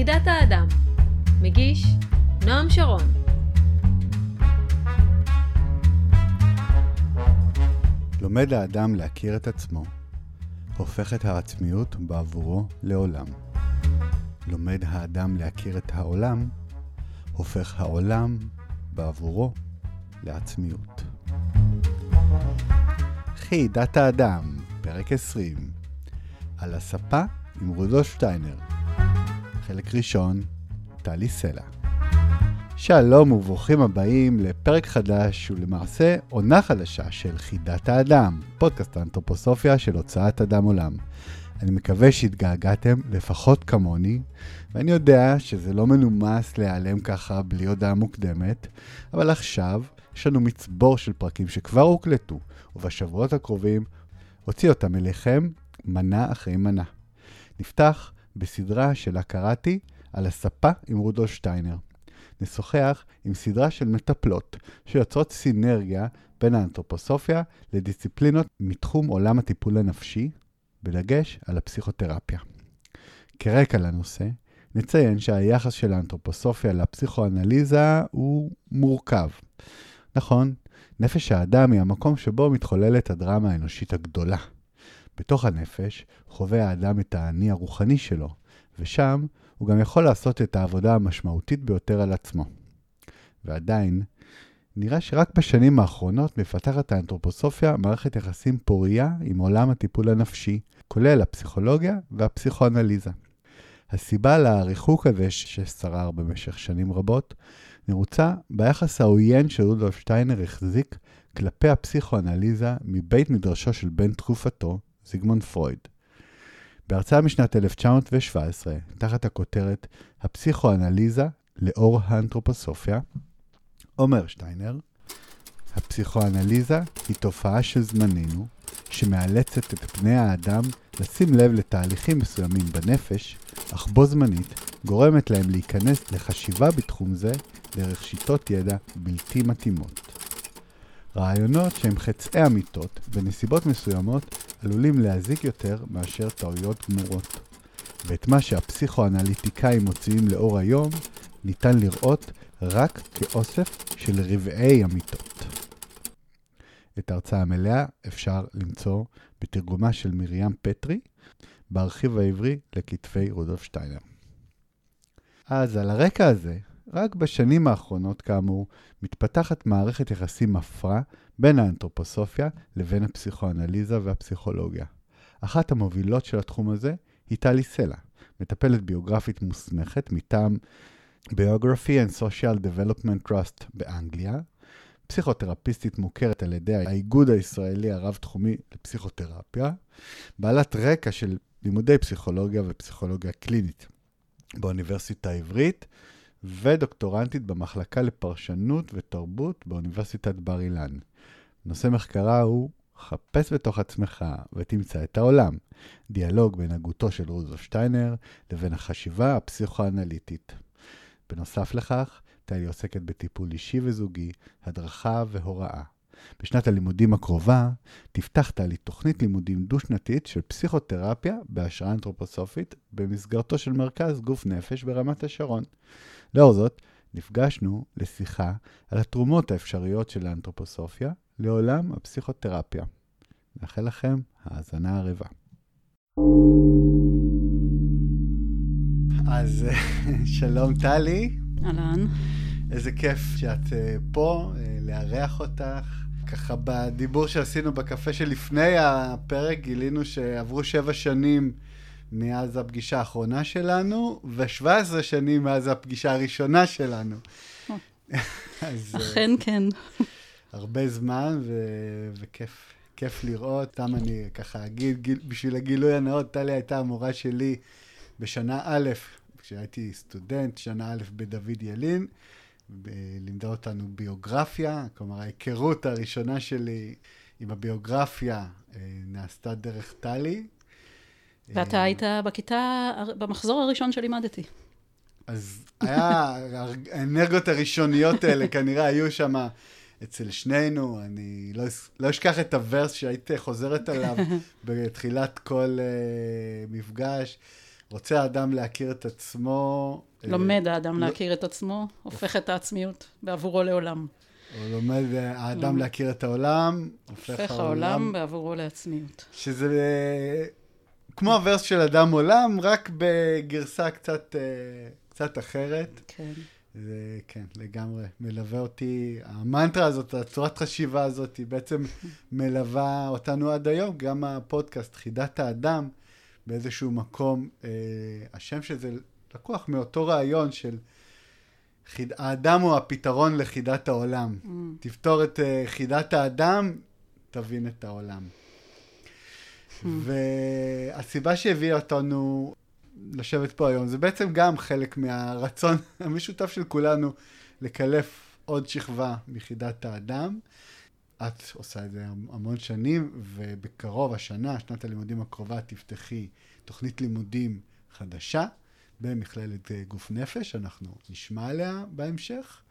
חידת האדם. מגיש נועם שרון. לומד האדם להכיר את עצמו, הופך את העצמיות בעבורו לעולם. לומד האדם להכיר את העולם, הופך העולם בעבורו לעצמיות. חידת האדם, פרק 20, על הספה עם רודולף שטיינר. חלק ראשון, טלי סלע. שלום וברוכים הבאים לפרק חדש ולמעשה עונה חדשה של חידת האדם, פודקאסט האנתרופוסופיה של הוצאת אדם עולם. אני מקווה שהתגעגעתם לפחות כמוני, ואני יודע שזה לא מנומס להיעלם ככה בלי הודעה מוקדמת, אבל עכשיו יש לנו מצבור של פרקים שכבר הוקלטו, ובשבועות הקרובים הוציא אותם אליכם מנה אחרי מנה. נפתח בסדרה שלה קראתי על הספה עם רודולף שטיינר. נשוחח עם סדרה של מטפלות שיוצרות סינרגיה בין האנתרופוסופיה לדיסציפלינות מתחום עולם הטיפול הנפשי, בדגש על הפסיכותרפיה. כרקע לנושא, נציין שהיחס של האנתרופוסופיה לפסיכואנליזה הוא מורכב. נכון, נפש האדם היא המקום שבו מתחוללת הדרמה האנושית הגדולה. בתוך הנפש חווה האדם את האני הרוחני שלו, ושם הוא גם יכול לעשות את העבודה המשמעותית ביותר על עצמו. ועדיין, נראה שרק בשנים האחרונות מפתחת האנתרופוסופיה מערכת יחסים פוריה עם עולם הטיפול הנפשי, כולל הפסיכולוגיה והפסיכואנליזה. הסיבה לריחוק הזה ששרר במשך שנים רבות, נרוצה ביחס העוין שרודולף שטיינר החזיק כלפי הפסיכואנליזה מבית מדרשו של בן תקופתו, זיגמונד פרויד. בהרצאה משנת 1917, תחת הכותרת הפסיכואנליזה לאור האנתרופוסופיה, אומר שטיינר, הפסיכואנליזה היא תופעה של זמננו, שמאלצת את פני האדם לשים לב לתהליכים מסוימים בנפש, אך בו זמנית גורמת להם להיכנס לחשיבה בתחום זה דרך שיטות ידע בלתי מתאימות. רעיונות שהם חצאי אמיתות בנסיבות מסוימות עלולים להזיק יותר מאשר טעויות גמורות. ואת מה שהפסיכואנליטיקאים מוציאים לאור היום, ניתן לראות רק כאוסף של רבעי אמיתות. את ההרצאה המלאה אפשר למצוא בתרגומה של מרים פטרי, בארכיב העברי לכתפי רודולף שטיינר. אז על הרקע הזה, רק בשנים האחרונות, כאמור, מתפתחת מערכת יחסים מפרה בין האנתרופוסופיה לבין הפסיכואנליזה והפסיכולוגיה. אחת המובילות של התחום הזה היא טלי סלע, מטפלת ביוגרפית מוסמכת מטעם Biography and Social Development Trust באנגליה, פסיכותרפיסטית מוכרת על ידי האיגוד הישראלי הרב-תחומי לפסיכותרפיה, בעלת רקע של לימודי פסיכולוגיה ופסיכולוגיה קלינית באוניברסיטה העברית, ודוקטורנטית במחלקה לפרשנות ותרבות באוניברסיטת בר אילן. נושא מחקרה הוא חפש בתוך עצמך ותמצא את העולם. דיאלוג בין הגותו של רוזלף שטיינר לבין החשיבה הפסיכואנליטית. בנוסף לכך, טלי עוסקת בטיפול אישי וזוגי, הדרכה והוראה. בשנת הלימודים הקרובה תפתח טלי תוכנית לימודים דו-שנתית של פסיכותרפיה בהשראה אנתרופוסופית במסגרתו של מרכז גוף נפש ברמת השרון. לאור זאת, נפגשנו לשיחה על התרומות האפשריות של האנתרופוסופיה לעולם הפסיכותרפיה. מאחל לכם האזנה ערבה. אז שלום טלי. אהלן. איזה כיף שאת אה, פה, אה, לארח אותך. ככה בדיבור שעשינו בקפה שלפני הפרק גילינו שעברו שבע שנים מאז הפגישה האחרונה שלנו, ו-17 שנים מאז הפגישה הראשונה שלנו. אז, אכן כן. הרבה זמן ו- וכיף כיף לראות. סתם אני ככה אגיד, גיל, בשביל הגילוי הנאות, טלי הייתה המורה שלי בשנה א', כשהייתי סטודנט, שנה א' בדוד ילין. לימדה אותנו ביוגרפיה, כלומר ההיכרות הראשונה שלי עם הביוגרפיה אה, נעשתה דרך טלי. ואתה אה, היית בכיתה, במחזור הראשון שלימדתי. אז היה, האנרגיות הראשוניות האלה כנראה היו שם אצל שנינו. אני לא, לא אשכח את הוורס שהיית חוזרת עליו בתחילת כל uh, מפגש. רוצה האדם להכיר את עצמו... אה, לומד האדם לא- להכיר את עצמו, הופך את העצמיות בעבורו לעולם. או לומד האדם להכיר את העולם, הופך העולם בעבורו לעצמיות. שזה כמו הוורס של אדם עולם, רק בגרסה קצת, אה, קצת אחרת. כן. זה, כן, לגמרי. מלווה אותי, המנטרה הזאת, הצורת חשיבה הזאת, היא בעצם מלווה אותנו עד היום. גם הפודקאסט, חידת האדם, באיזשהו מקום, אה, השם של זה לקוח מאותו רעיון של חיד, האדם הוא הפתרון לחידת העולם. Mm. תפתור את אה, חידת האדם, תבין את העולם. והסיבה שהביאה אותנו לשבת פה היום, זה בעצם גם חלק מהרצון המשותף של כולנו לקלף עוד שכבה מחידת האדם. את עושה את זה המון שנים, ובקרוב, השנה, שנת הלימודים הקרובה, תפתחי תוכנית לימודים חדשה במכללת אה, גוף נפש, אנחנו נשמע עליה בהמשך.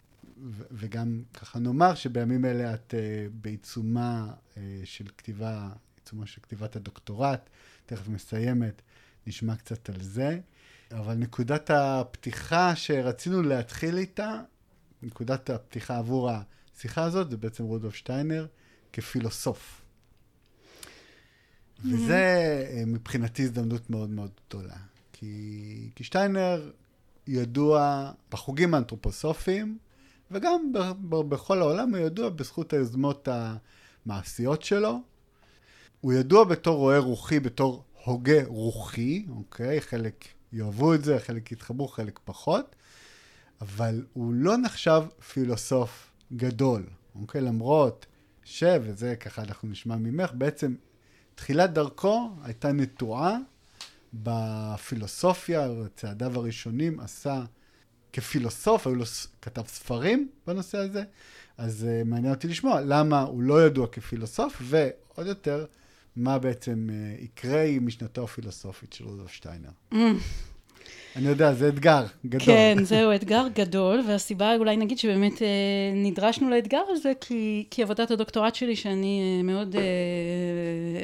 וגם ככה נאמר שבימים אלה את uh, בעיצומה uh, של כתיבה, בעיצומה של כתיבת הדוקטורט, תכף מסיימת, נשמע קצת על זה. אבל נקודת הפתיחה שרצינו להתחיל איתה, נקודת הפתיחה עבור השיחה הזאת, זה בעצם רודולף שטיינר כפילוסוף. וזה אה, מבחינתי הזדמנות מאוד מאוד גדולה. כי, כי שטיינר ידוע בחוגים האנתרופוסופיים, וגם ב, ב, בכל העולם הוא ידוע בזכות היוזמות המעשיות שלו. הוא ידוע בתור רועה רוחי, בתור הוגה רוחי, אוקיי? חלק יאהבו את זה, חלק יתחברו, חלק פחות, אבל הוא לא נחשב פילוסוף גדול, אוקיי? למרות ש, וזה ככה אנחנו נשמע ממך, בעצם תחילת דרכו הייתה נטועה בפילוסופיה, צעדיו הראשונים עשה כפילוסוף, היו לו, כתב ספרים בנושא הזה, אז uh, מעניין אותי לשמוע למה הוא לא ידוע כפילוסוף, ועוד יותר, מה בעצם uh, יקרה עם משנתו הפילוסופית של רודולף שטיינר. Mm. אני יודע, זה אתגר גדול. כן, זהו אתגר גדול, והסיבה, אולי נגיד שבאמת אה, נדרשנו לאתגר הזה, כי, כי עבודת הדוקטורט שלי, שאני אה, מאוד אה,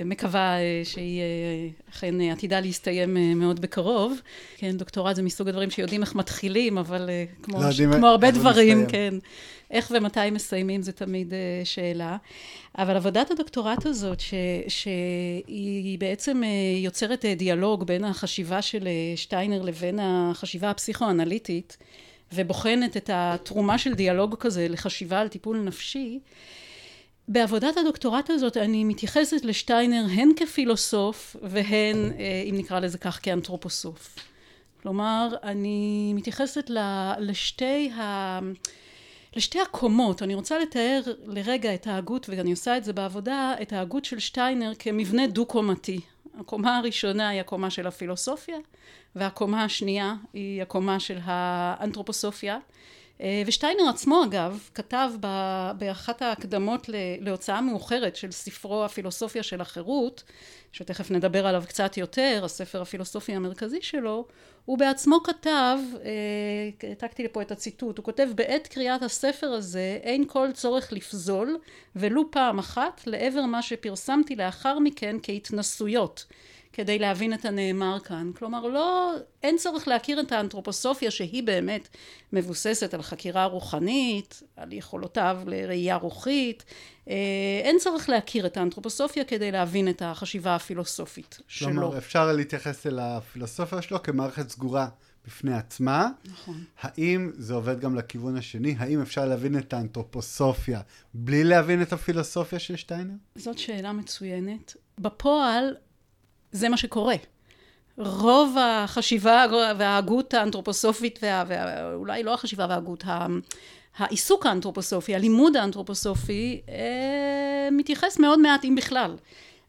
מקווה אה, שהיא אה, אכן אה, עתידה להסתיים אה, מאוד בקרוב. כן, דוקטורט זה מסוג הדברים שיודעים איך מתחילים, אבל אה, כמו, לא ש- יודעים כמו הרבה דברים, מסתיים. כן. איך ומתי מסיימים זה תמיד אה, שאלה. אבל עבודת הדוקטורט הזאת, ש, שהיא בעצם אה, יוצרת אה, דיאלוג בין החשיבה של שטיינר לבין החשיבה הפסיכואנליטית, ובוחנת את התרומה של דיאלוג כזה לחשיבה על טיפול נפשי, בעבודת הדוקטורט הזאת אני מתייחסת לשטיינר הן כפילוסוף והן, אם נקרא לזה כך, כאנתרופוסוף. כלומר, אני מתייחסת לשתי ה... לשתי הקומות, אני רוצה לתאר לרגע את ההגות, ואני עושה את זה בעבודה, את ההגות של שטיינר כמבנה דו-קומתי. הקומה הראשונה היא הקומה של הפילוסופיה, והקומה השנייה היא הקומה של האנתרופוסופיה. אה, ושטיינר עצמו אגב כתב באחת ההקדמות להוצאה מאוחרת של ספרו הפילוסופיה של החירות שתכף נדבר עליו קצת יותר, הספר הפילוסופי המרכזי שלו, הוא בעצמו כתב, אה, העתקתי לפה את הציטוט, הוא כותב בעת קריאת הספר הזה אין כל צורך לפזול ולו פעם אחת לעבר מה שפרסמתי לאחר מכן כהתנסויות כדי להבין את הנאמר כאן. כלומר, לא, אין צורך להכיר את האנתרופוסופיה שהיא באמת מבוססת על חקירה רוחנית, על יכולותיו לראייה רוחית. אה, אין צורך להכיר את האנתרופוסופיה כדי להבין את החשיבה הפילוסופית שלו. כלומר, אפשר להתייחס אל הפילוסופיה שלו כמערכת סגורה בפני עצמה. נכון. האם זה עובד גם לכיוון השני? האם אפשר להבין את האנתרופוסופיה בלי להבין את הפילוסופיה של שטיינר? זאת שאלה מצוינת. בפועל, זה מה שקורה. רוב החשיבה וההגות האנתרופוסופית, וה, וה, אולי לא החשיבה וההגות, העיסוק האנתרופוסופי, הלימוד האנתרופוסופי, אה, מתייחס מאוד מעט, אם בכלל,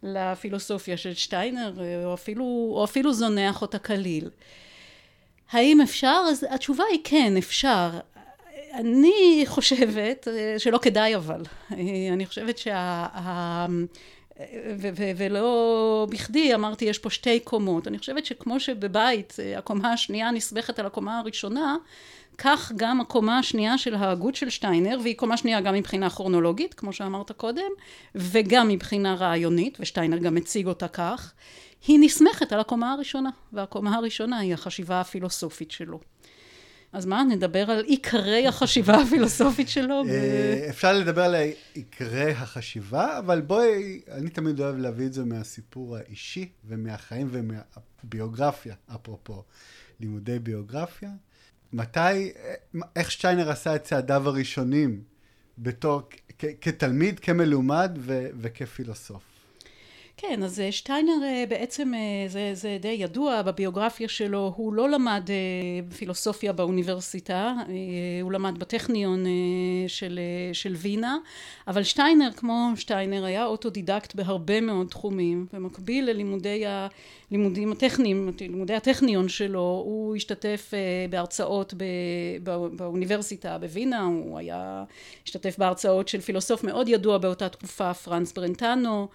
לפילוסופיה של שטיינר, או אפילו, או אפילו זונח אותה כליל. האם אפשר? אז התשובה היא כן, אפשר. אני חושבת אה, שלא כדאי אבל. אה, אני חושבת שה... ו- ו- ולא בכדי אמרתי יש פה שתי קומות. אני חושבת שכמו שבבית אה, הקומה השנייה נסמכת על הקומה הראשונה, כך גם הקומה השנייה של ההגות של שטיינר, והיא קומה שנייה גם מבחינה כרונולוגית, כמו שאמרת קודם, וגם מבחינה רעיונית, ושטיינר גם מציג אותה כך, היא נסמכת על הקומה הראשונה, והקומה הראשונה היא החשיבה הפילוסופית שלו. אז מה, נדבר על עיקרי החשיבה הפילוסופית שלו? אה, אפשר לדבר על עיקרי החשיבה, אבל בואי, אני תמיד אוהב להביא את זה מהסיפור האישי ומהחיים ומהביוגרפיה, אפרופו לימודי ביוגרפיה. מתי, איך שטיינר עשה את צעדיו הראשונים בתור, כתלמיד, כמלומד ו- וכפילוסוף? כן, אז אה, שטיינר אה, בעצם, אה, זה, זה די ידוע בביוגרפיה שלו, הוא לא למד פילוסופיה באוניברסיטה, הוא למד בטכניון של, של וינה, אבל שטיינר, כמו שטיינר, היה אוטודידקט בהרבה מאוד תחומים, במקביל ללימודי הלימודים הטכניים, לימודי הטכניון שלו, הוא השתתף בהרצאות באוניברסיטה בווינה, הוא היה, השתתף בהרצאות של פילוסוף מאוד ידוע באותה תקופה, פרנס ברנטנו,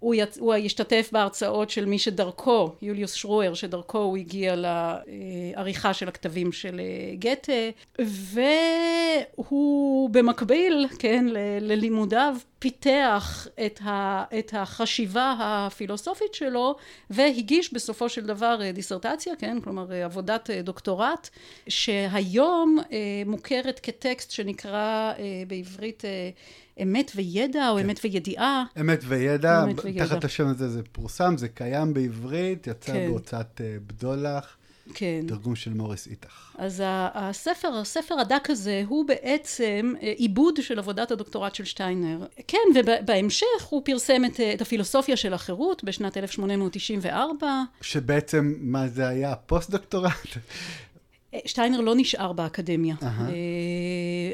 הוא, יצ... הוא השתתף בהרצאות של מי שדרכו, יוליוס שרויר, שדרכו הוא הגיע לעריכה של הכתבים של אה, גתה, והוא במקביל, כן, ל... ללימודיו, פיתח את, ה... את החשיבה הפילוסופית שלו, והגיש בסופו של דבר אה, דיסרטציה, כן, כלומר אה, עבודת דוקטורט, שהיום מוכרת כטקסט שנקרא בעברית אמת וידע, או כן. אמת וידיעה. אמת וידע, אמת וידע. תחת השם הזה זה פורסם, זה קיים בעברית, יצא כן. בהוצאת בדולח. כן. תרגום של מוריס איתך. אז הספר, הספר הדק הזה הוא בעצם אה, עיבוד של עבודת הדוקטורט של שטיינר. כן, ובהמשך הוא פרסם את, את הפילוסופיה של החירות בשנת 1894. שבעצם, מה זה היה? פוסט-דוקטורט? שטיינר לא נשאר באקדמיה, uh-huh.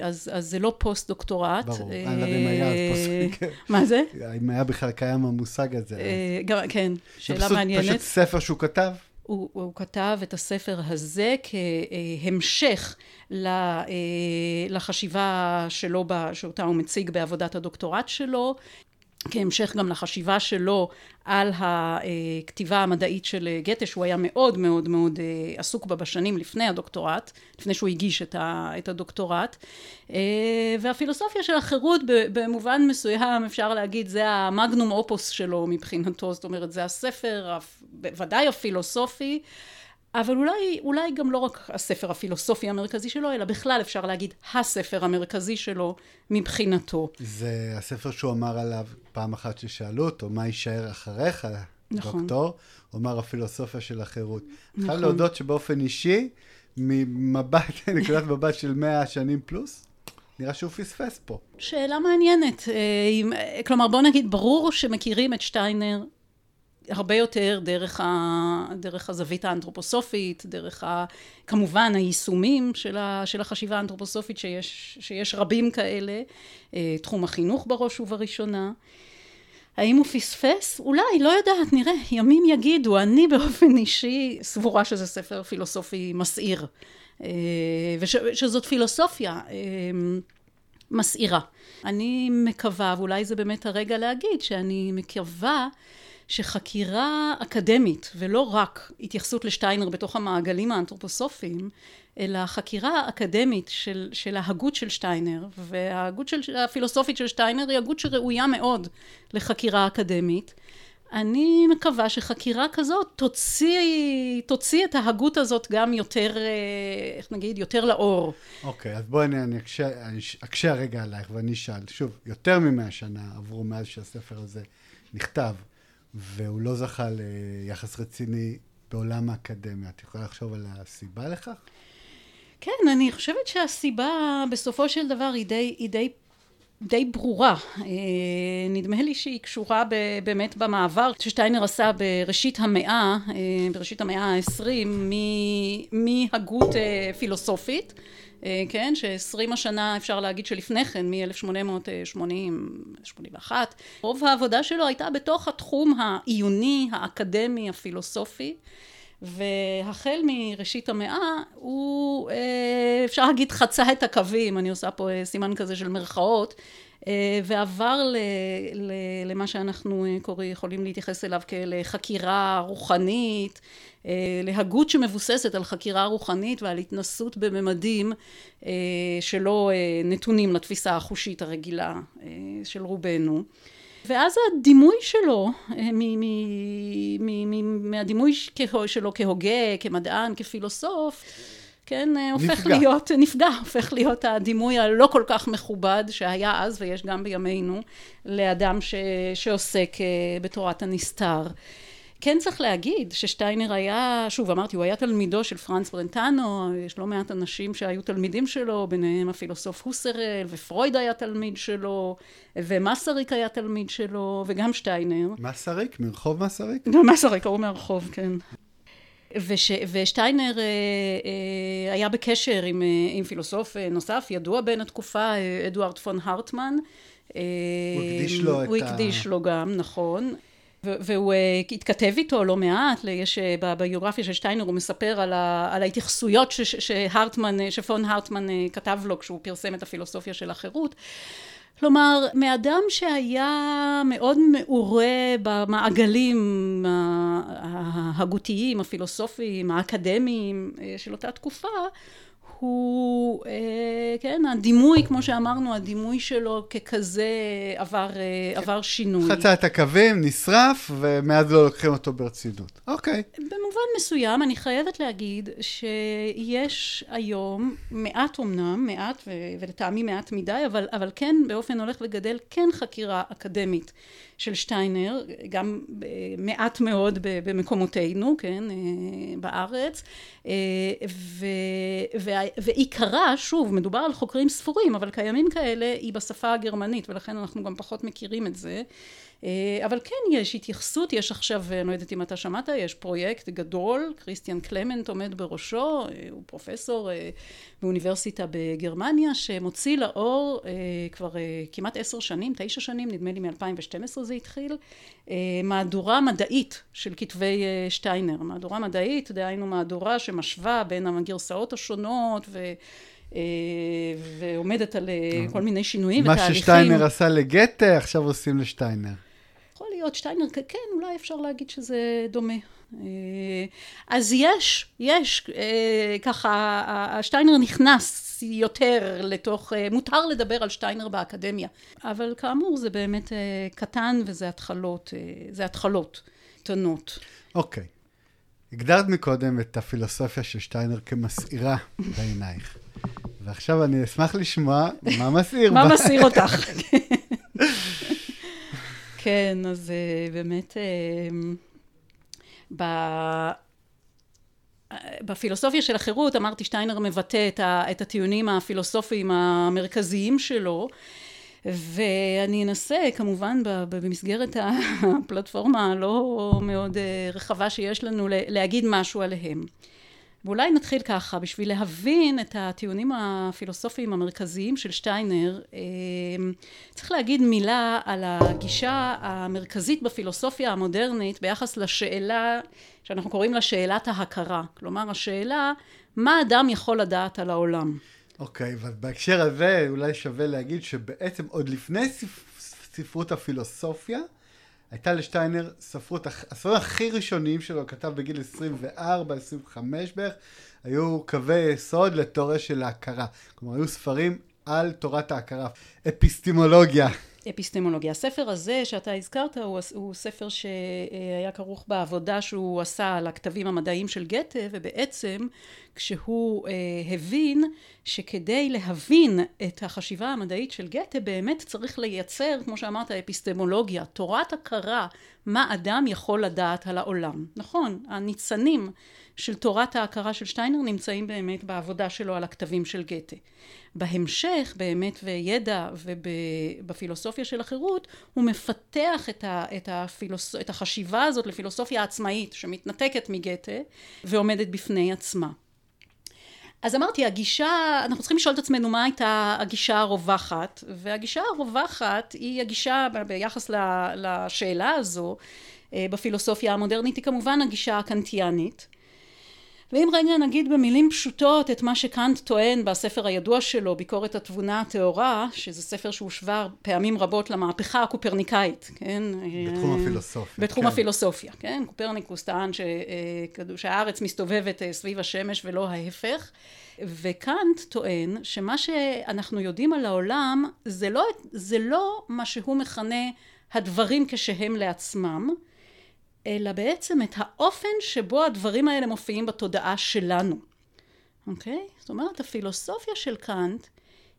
אז, אז זה לא פוסט-דוקטורט. ברור, אני לא יודע אם היה פוסט... כן. מה זה? אם היה בכלל קיים המושג הזה. גם, כן, שאלה מעניינת. זה פשוט ספר שהוא כתב? הוא, הוא כתב את הספר הזה כהמשך לחשיבה שלו, שאותה הוא מציג בעבודת הדוקטורט שלו, כהמשך גם לחשיבה שלו על הכתיבה המדעית של גתה, שהוא היה מאוד מאוד מאוד אה, עסוק בה בשנים לפני הדוקטורט, לפני שהוא הגיש את הדוקטורט. אה, והפילוסופיה של החירות במובן מסוים, אפשר להגיד, זה המגנום אופוס שלו מבחינתו, זאת אומרת, זה הספר, ודאי הפילוסופי, אבל אולי, אולי גם לא רק הספר הפילוסופי המרכזי שלו, אלא בכלל אפשר להגיד הספר המרכזי שלו מבחינתו. זה הספר שהוא אמר עליו פעם אחת ששאלו אותו, מה יישאר אחריך, נכון. דוקטור? הוא אמר הפילוסופיה של החירות. נכון. חייב להודות שבאופן אישי, ממבט, נקודת מבט של מאה שנים פלוס, נראה שהוא פספס פה. שאלה מעניינת. אה, כלומר, בוא נגיד, ברור שמכירים את שטיינר הרבה יותר דרך, ה, דרך הזווית האנתרופוסופית, דרך ה, כמובן היישומים של, ה, של החשיבה האנתרופוסופית שיש, שיש רבים כאלה, אה, תחום החינוך בראש ובראשונה. האם הוא פספס? אולי, לא יודעת, נראה, ימים יגידו. אני באופן אישי סבורה שזה ספר פילוסופי מסעיר, אה, ושזאת פילוסופיה אה, מסעירה. אני מקווה, ואולי זה באמת הרגע להגיד, שאני מקווה שחקירה אקדמית, ולא רק התייחסות לשטיינר בתוך המעגלים האנתרופוסופיים, אלא חקירה אקדמית של, של ההגות של שטיינר, וההגות של, הפילוסופית של שטיינר היא הגות שראויה מאוד לחקירה אקדמית. אני מקווה שחקירה כזאת תוציא, תוציא את ההגות הזאת גם יותר, אה, איך נגיד, יותר לאור. אוקיי, okay, אז בואי אני אקשה, אני אקשה רגע עלייך ואני אשאל. שוב, יותר ממאה שנה עברו מאז שהספר הזה נכתב. והוא לא זכה ליחס רציני בעולם האקדמיה. את יכולה לחשוב על הסיבה לכך? כן, אני חושבת שהסיבה בסופו של דבר היא די, היא די, די ברורה. אה, נדמה לי שהיא קשורה באמת במעבר ששטיינר עשה בראשית המאה, אה, בראשית המאה העשרים, מהגות אה, פילוסופית. אה, כן, שעשרים השנה אפשר להגיד שלפני כן, מ-1880-81, רוב העבודה שלו הייתה בתוך התחום העיוני, האקדמי, הפילוסופי. והחל מראשית המאה הוא אה, אפשר להגיד חצה את הקווים, אני עושה פה אה, סימן כזה של מרכאות, ועבר ל, ל, למה שאנחנו קוראים, יכולים להתייחס אליו כאל חקירה רוחנית, אה, להגות שמבוססת על חקירה רוחנית ועל התנסות בממדים אה, שלא אה, נתונים לתפיסה החושית הרגילה של רובנו. ואז הדימוי שלו, מהדימוי שלו כהוגה, כמדען, כפילוסוף, כן, הופך נפגע. להיות, נפגע, הופך להיות הדימוי הלא כל כך מכובד שהיה אז ויש גם בימינו לאדם ש, שעוסק אה, בתורת הנסתר. כן צריך להגיד ששטיינר היה, שוב אמרתי, הוא היה תלמידו של פרנס ברנטנו, יש לא מעט אנשים שהיו תלמידים שלו, ביניהם הפילוסוף הוסרל, ופרויד היה תלמיד שלו, ומסריק היה תלמיד שלו, וגם שטיינר. מסריק? מרחוב מסריק? גם מסריק, ההוא מהרחוב, כן. וש, ושטיינר אה, אה, היה בקשר עם, אה, עם פילוסוף אה, נוסף, ידוע בין התקופה, אה, אדוארד פון הרטמן. הוא הקדיש לו את הוא ה- הקדיש לו גם, נכון. והוא התכתב איתו לא מעט, יש אה, ב- ביוגרפיה של שטיינר הוא מספר על, ה- על ההתייחסויות ש- שהרטמן, שפון הרטמן כתב לו כשהוא פרסם את הפילוסופיה של החירות. כלומר, מאדם שהיה מאוד מעורה במעגלים ההגותיים, הפילוסופיים, האקדמיים אה, של אותה תקופה, הוא, אה, כן, הדימוי, כמו שאמרנו, הדימוי שלו ככזה עבר, אה, עבר שינוי. חצה את הקווים, נשרף, ומאז לא לוקחים אותו ברצינות. אוקיי. במובן מסוים, אני חייבת להגיד שיש היום, מעט אמנם, מעט ולטעמי מעט מדי, אבל, אבל כן באופן הולך וגדל, כן חקירה אקדמית של שטיינר, גם אה, מעט מאוד במקומותינו, כן, אה, בארץ, אה, ו- וה- ועיקרה, שוב, מדובר על חוקרים ספורים, אבל קיימים כאלה, היא בשפה הגרמנית, ולכן אנחנו גם פחות מכירים את זה. אה, אבל כן יש התייחסות, יש עכשיו, אני לא יודעת אם אתה שמעת, יש פרויקט גדול, כריסטיאן קלמנט עומד בראשו, אה, הוא פרופסור אה, באוניברסיטה בגרמניה, שמוציא לאור אה, כבר אה, כמעט עשר שנים, תשע שנים, נדמה לי מ-2012 זה התחיל, אה, מהדורה מדעית של כתבי אה, שטיינר. מהדורה מדעית, דהיינו מהדורה שמשווה בין הגרסאות השונות ו... אה, ועומדת על אה, כל מיני שינויים מה ותהליכים. ששטיינר עשה לגתה, עכשיו עושים לשטיינר. יכול להיות שטיינר, כן, אולי אפשר להגיד שזה דומה. אה, אז יש, יש, אה, ככה, ה- ה- שטיינר נכנס יותר לתוך, אה, מותר לדבר על שטיינר באקדמיה, אבל כאמור זה באמת אה, קטן וזה התחלות, אה, זה התחלות קטנות. אוקיי. הגדרת מקודם את הפילוסופיה של שטיינר כמסעירה בעינייך. ועכשיו אני אשמח לשמוע מה מסעיר. מה מסעיר אותך? כן, אז אה, באמת, אה, ב- בפילוסופיה של החירות, אמרתי, שטיינר מבטא את, ה, את הטיעונים הפילוסופיים המרכזיים שלו, ואני אנסה, כמובן, במסגרת הפלטפורמה הלא מאוד אה, רחבה שיש לנו, להגיד משהו עליהם. ואולי נתחיל ככה, בשביל להבין את הטיעונים הפילוסופיים המרכזיים של שטיינר, אה, צריך להגיד מילה על הגישה המרכזית בפילוסופיה המודרנית ביחס לשאלה שאנחנו קוראים לה שאלת ההכרה. כלומר, השאלה, מה אדם יכול לדעת על העולם? אוקיי, ובהקשר הזה אולי שווה להגיד שבעצם עוד לפני ספ... ספרות הפילוסופיה, הייתה לשטיינר ספרות, הספרים הכי ראשונים שלו, כתב בגיל 24, 25 בערך, היו קווי יסוד לתיאוריה של ההכרה. כלומר, היו ספרים על תורת ההכרה. אפיסטימולוגיה. אפיסטמולוגיה. הספר הזה שאתה הזכרת הוא, הוא ספר שהיה כרוך בעבודה שהוא עשה על הכתבים המדעיים של גתה ובעצם כשהוא אה, הבין שכדי להבין את החשיבה המדעית של גתה באמת צריך לייצר כמו שאמרת אפיסטמולוגיה תורת הכרה מה אדם יכול לדעת על העולם נכון הניצנים של תורת ההכרה של שטיינר נמצאים באמת בעבודה שלו על הכתבים של גתה. בהמשך באמת וידע ובפילוסופיה של החירות הוא מפתח את, ה, את, הפילוס, את החשיבה הזאת לפילוסופיה עצמאית שמתנתקת מגתה ועומדת בפני עצמה. אז אמרתי הגישה אנחנו צריכים לשאול את עצמנו מה הייתה הגישה הרווחת והגישה הרווחת היא הגישה ביחס לשאלה הזו בפילוסופיה המודרנית היא כמובן הגישה הקנטיאנית ואם רגע נגיד במילים פשוטות את מה שקאנט טוען בספר הידוע שלו ביקורת התבונה הטהורה שזה ספר שהושווה פעמים רבות למהפכה הקופרניקאית כן בתחום הפילוסופיה. בתחום כן. הפילוסופיה כן קופרניקוס טען ש, שהארץ מסתובבת סביב השמש ולא ההפך וקאנט טוען שמה שאנחנו יודעים על העולם זה לא, זה לא מה שהוא מכנה הדברים כשהם לעצמם, אלא בעצם את האופן שבו הדברים האלה מופיעים בתודעה שלנו. אוקיי? זאת אומרת, הפילוסופיה של קאנט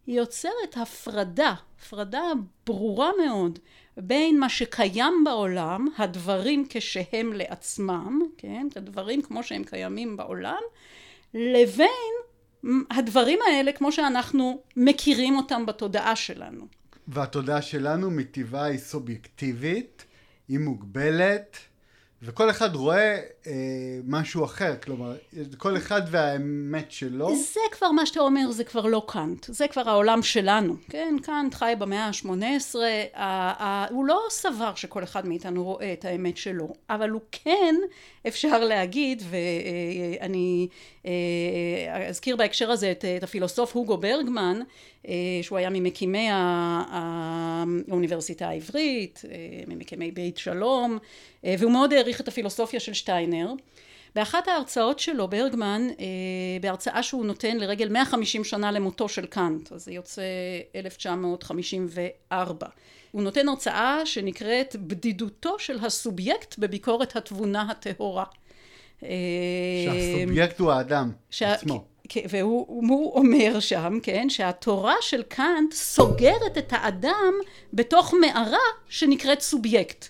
היא יוצרת הפרדה, הפרדה ברורה מאוד, בין מה שקיים בעולם, הדברים כשהם לעצמם, כן? הדברים כמו שהם קיימים בעולם, לבין הדברים האלה כמו שאנחנו מכירים אותם בתודעה שלנו. והתודעה שלנו מטבעה היא סובייקטיבית, היא מוגבלת, וכל אחד רואה אה, משהו אחר, כלומר, כל אחד והאמת שלו. זה כבר מה שאתה אומר, זה כבר לא קאנט, זה כבר העולם שלנו, כן? קאנט חי במאה ה-18, הוא לא סבר שכל אחד מאיתנו רואה את האמת שלו, אבל הוא כן, אפשר להגיד, ואני אה, אזכיר בהקשר הזה את, את הפילוסוף הוגו ברגמן, אה, שהוא היה ממקימי האוניברסיטה העברית, אה, ממקימי בית שלום, והוא מאוד העריך את הפילוסופיה של שטיינר. באחת ההרצאות שלו ברגמן בהרצאה שהוא נותן לרגל 150 שנה למותו של קאנט אז זה יוצא 1954 הוא נותן הרצאה שנקראת בדידותו של הסובייקט בביקורת התבונה הטהורה שהסובייקט הוא האדם שה... עצמו והוא אומר שם, כן, שהתורה של קאנט סוגרת את האדם בתוך מערה שנקראת סובייקט.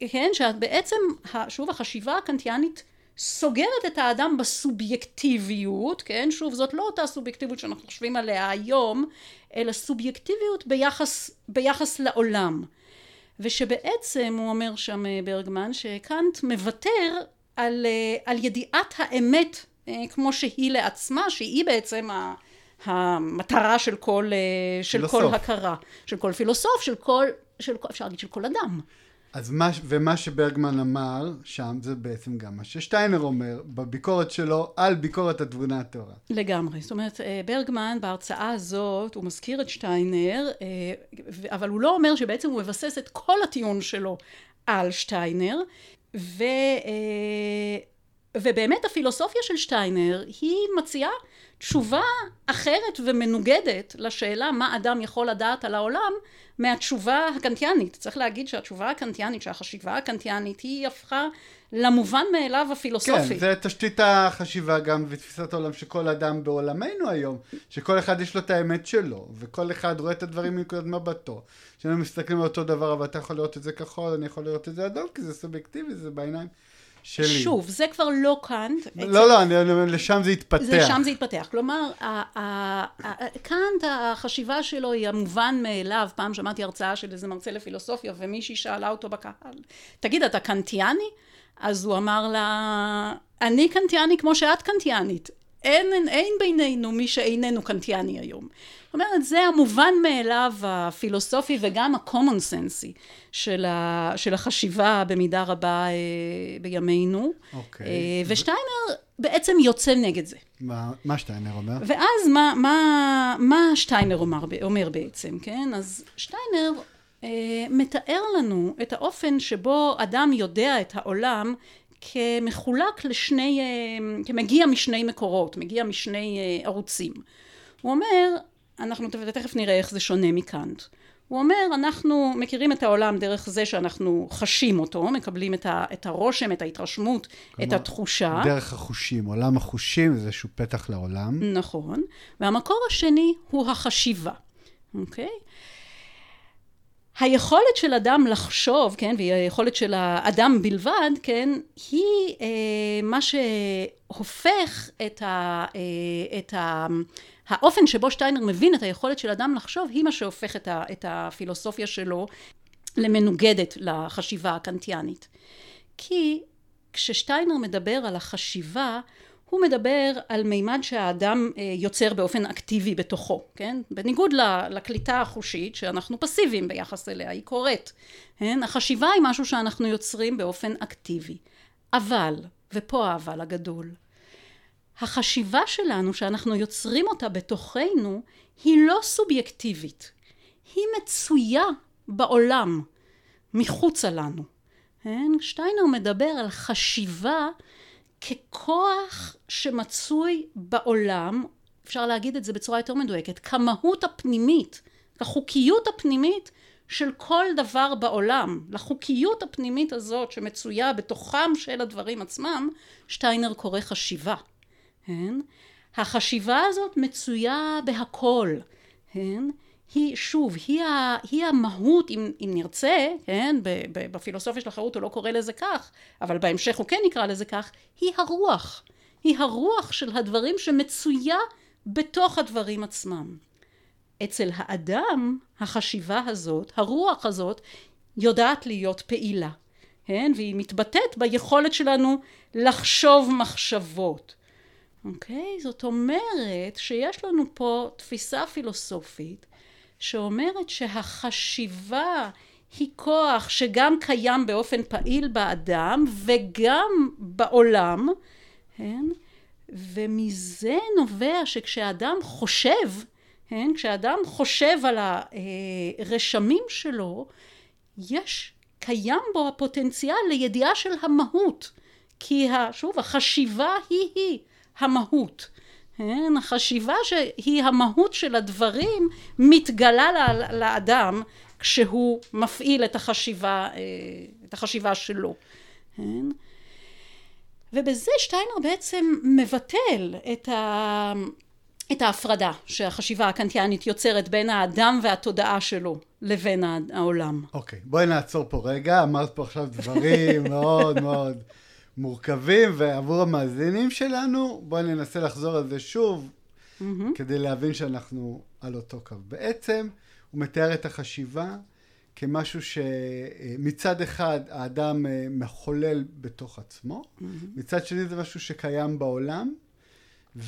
כן, שבעצם, שוב, החשיבה הקנטיאנית סוגרת את האדם בסובייקטיביות, כן, שוב, זאת לא אותה סובייקטיביות שאנחנו חושבים עליה היום, אלא סובייקטיביות ביחס, ביחס לעולם. ושבעצם, הוא אומר שם ברגמן, שקאנט מוותר על, על ידיעת האמת אה, כמו שהיא לעצמה, שהיא בעצם המטרה של כל, אה, של כל הכרה, של כל פילוסוף, של כל, של, אפשר להגיד של כל אדם. אז מה, ומה שברגמן אמר שם זה בעצם גם מה ששטיינר אומר בביקורת שלו על ביקורת התבונה הטהורה. לגמרי. זאת אומרת, אה, ברגמן בהרצאה הזאת הוא מזכיר את שטיינר, אבל הוא לא אומר שבעצם הוא מבסס את כל הטיעון שלו על שטיינר, ו... ובאמת הפילוסופיה של שטיינר היא מציעה תשובה אחרת ומנוגדת לשאלה מה אדם יכול לדעת על העולם מהתשובה הקנטיאנית. צריך להגיד שהתשובה הקנטיאנית, שהחשיבה הקנטיאנית היא הפכה למובן מאליו הפילוסופי. כן, זה תשתית החשיבה גם ותפיסת העולם של כל אדם בעולמנו היום, שכל אחד יש לו את האמת שלו, וכל אחד רואה את הדברים מנקודת מבטו. כשאנחנו מסתכלים על אותו דבר, אבל אתה יכול לראות את זה כחול, אני יכול לראות את זה אדום, כי זה סובייקטיבי, זה בעיניים. שלי. שוב, זה כבר לא קאנט. לא, לא, אני, לשם זה התפתח. לשם זה התפתח. כלומר, קאנט, החשיבה שלו היא המובן מאליו. פעם שמעתי הרצאה של איזה מרצה לפילוסופיה, ומישהי שאלה אותו בקהל, תגיד, אתה קנטיאני? אז הוא אמר לה, אני קנטיאני כמו שאת קנטיאנית. אין, אין, אין בינינו מי שאיננו קנטיאני היום. זאת אומרת, זה המובן מאליו הפילוסופי וגם ה-common sense של, ה, של החשיבה במידה רבה אה, בימינו. אוקיי. אה, ושטיינר בעצם יוצא נגד זה. מה, מה שטיינר אומר? ואז מה, מה, מה שטיינר אומר, אומר בעצם, כן? אז שטיינר אה, מתאר לנו את האופן שבו אדם יודע את העולם כמחולק לשני, אה, כמגיע משני מקורות, מגיע משני אה, ערוצים. הוא אומר, אנחנו תכף נראה איך זה שונה מקאנט. הוא אומר, אנחנו מכירים את העולם דרך זה שאנחנו חשים אותו, מקבלים את, ה, את הרושם, את ההתרשמות, כלומר, את התחושה. דרך החושים, עולם החושים זה איזשהו פתח לעולם. נכון. והמקור השני הוא החשיבה, אוקיי? היכולת של אדם לחשוב, כן, והיא היכולת של האדם בלבד, כן, היא אה, מה שהופך את, ה, אה, את ה, האופן שבו שטיינר מבין את היכולת של אדם לחשוב, היא מה שהופך את, ה, את הפילוסופיה שלו למנוגדת לחשיבה הקנטיאנית. כי כששטיינר מדבר על החשיבה, הוא מדבר על מימד שהאדם אה, יוצר באופן אקטיבי בתוכו, כן? בניגוד לקליטה החושית שאנחנו פסיביים ביחס אליה, היא קורית, כן? החשיבה היא משהו שאנחנו יוצרים באופן אקטיבי. אבל, ופה האבל הגדול, החשיבה שלנו שאנחנו יוצרים אותה בתוכנו היא לא סובייקטיבית, היא מצויה בעולם, מחוצה לנו. כן? שטיינר מדבר על חשיבה ככוח שמצוי בעולם, אפשר להגיד את זה בצורה יותר מדויקת, כמהות הפנימית, כחוקיות הפנימית של כל דבר בעולם, לחוקיות הפנימית הזאת שמצויה בתוכם של הדברים עצמם, שטיינר קורא חשיבה. כן? החשיבה הזאת מצויה בהכל. כן? היא שוב, היא, ה, היא המהות, אם, אם נרצה, כן, בפילוסופיה של החירות הוא לא קורא לזה כך, אבל בהמשך הוא כן יקרא לזה כך, היא הרוח. היא הרוח של הדברים שמצויה בתוך הדברים עצמם. אצל האדם החשיבה הזאת, הרוח הזאת, יודעת להיות פעילה, כן? והיא מתבטאת ביכולת שלנו לחשוב מחשבות. אוקיי? זאת אומרת שיש לנו פה תפיסה פילוסופית שאומרת שהחשיבה היא כוח שגם קיים באופן פעיל באדם וגם בעולם, כן? ומזה נובע שכשאדם חושב, כן? כשאדם חושב על הרשמים שלו, יש, קיים בו הפוטנציאל לידיעה של המהות. כי שוב, החשיבה היא היא המהות. כן? החשיבה שהיא המהות של הדברים מתגלה לאדם כשהוא מפעיל את החשיבה, אה, את החשיבה שלו. כן? ובזה שטיינר בעצם מבטל את, ה... את ההפרדה שהחשיבה הקנטיאנית יוצרת בין האדם והתודעה שלו לבין העולם. אוקיי, okay, בואי נעצור פה רגע, אמרת פה עכשיו דברים מאוד מאוד מורכבים, ועבור המאזינים שלנו, בואי ננסה לחזור על זה שוב, mm-hmm. כדי להבין שאנחנו על אותו קו. בעצם, הוא מתאר את החשיבה כמשהו שמצד אחד האדם אה, מחולל בתוך עצמו, mm-hmm. מצד שני זה משהו שקיים בעולם,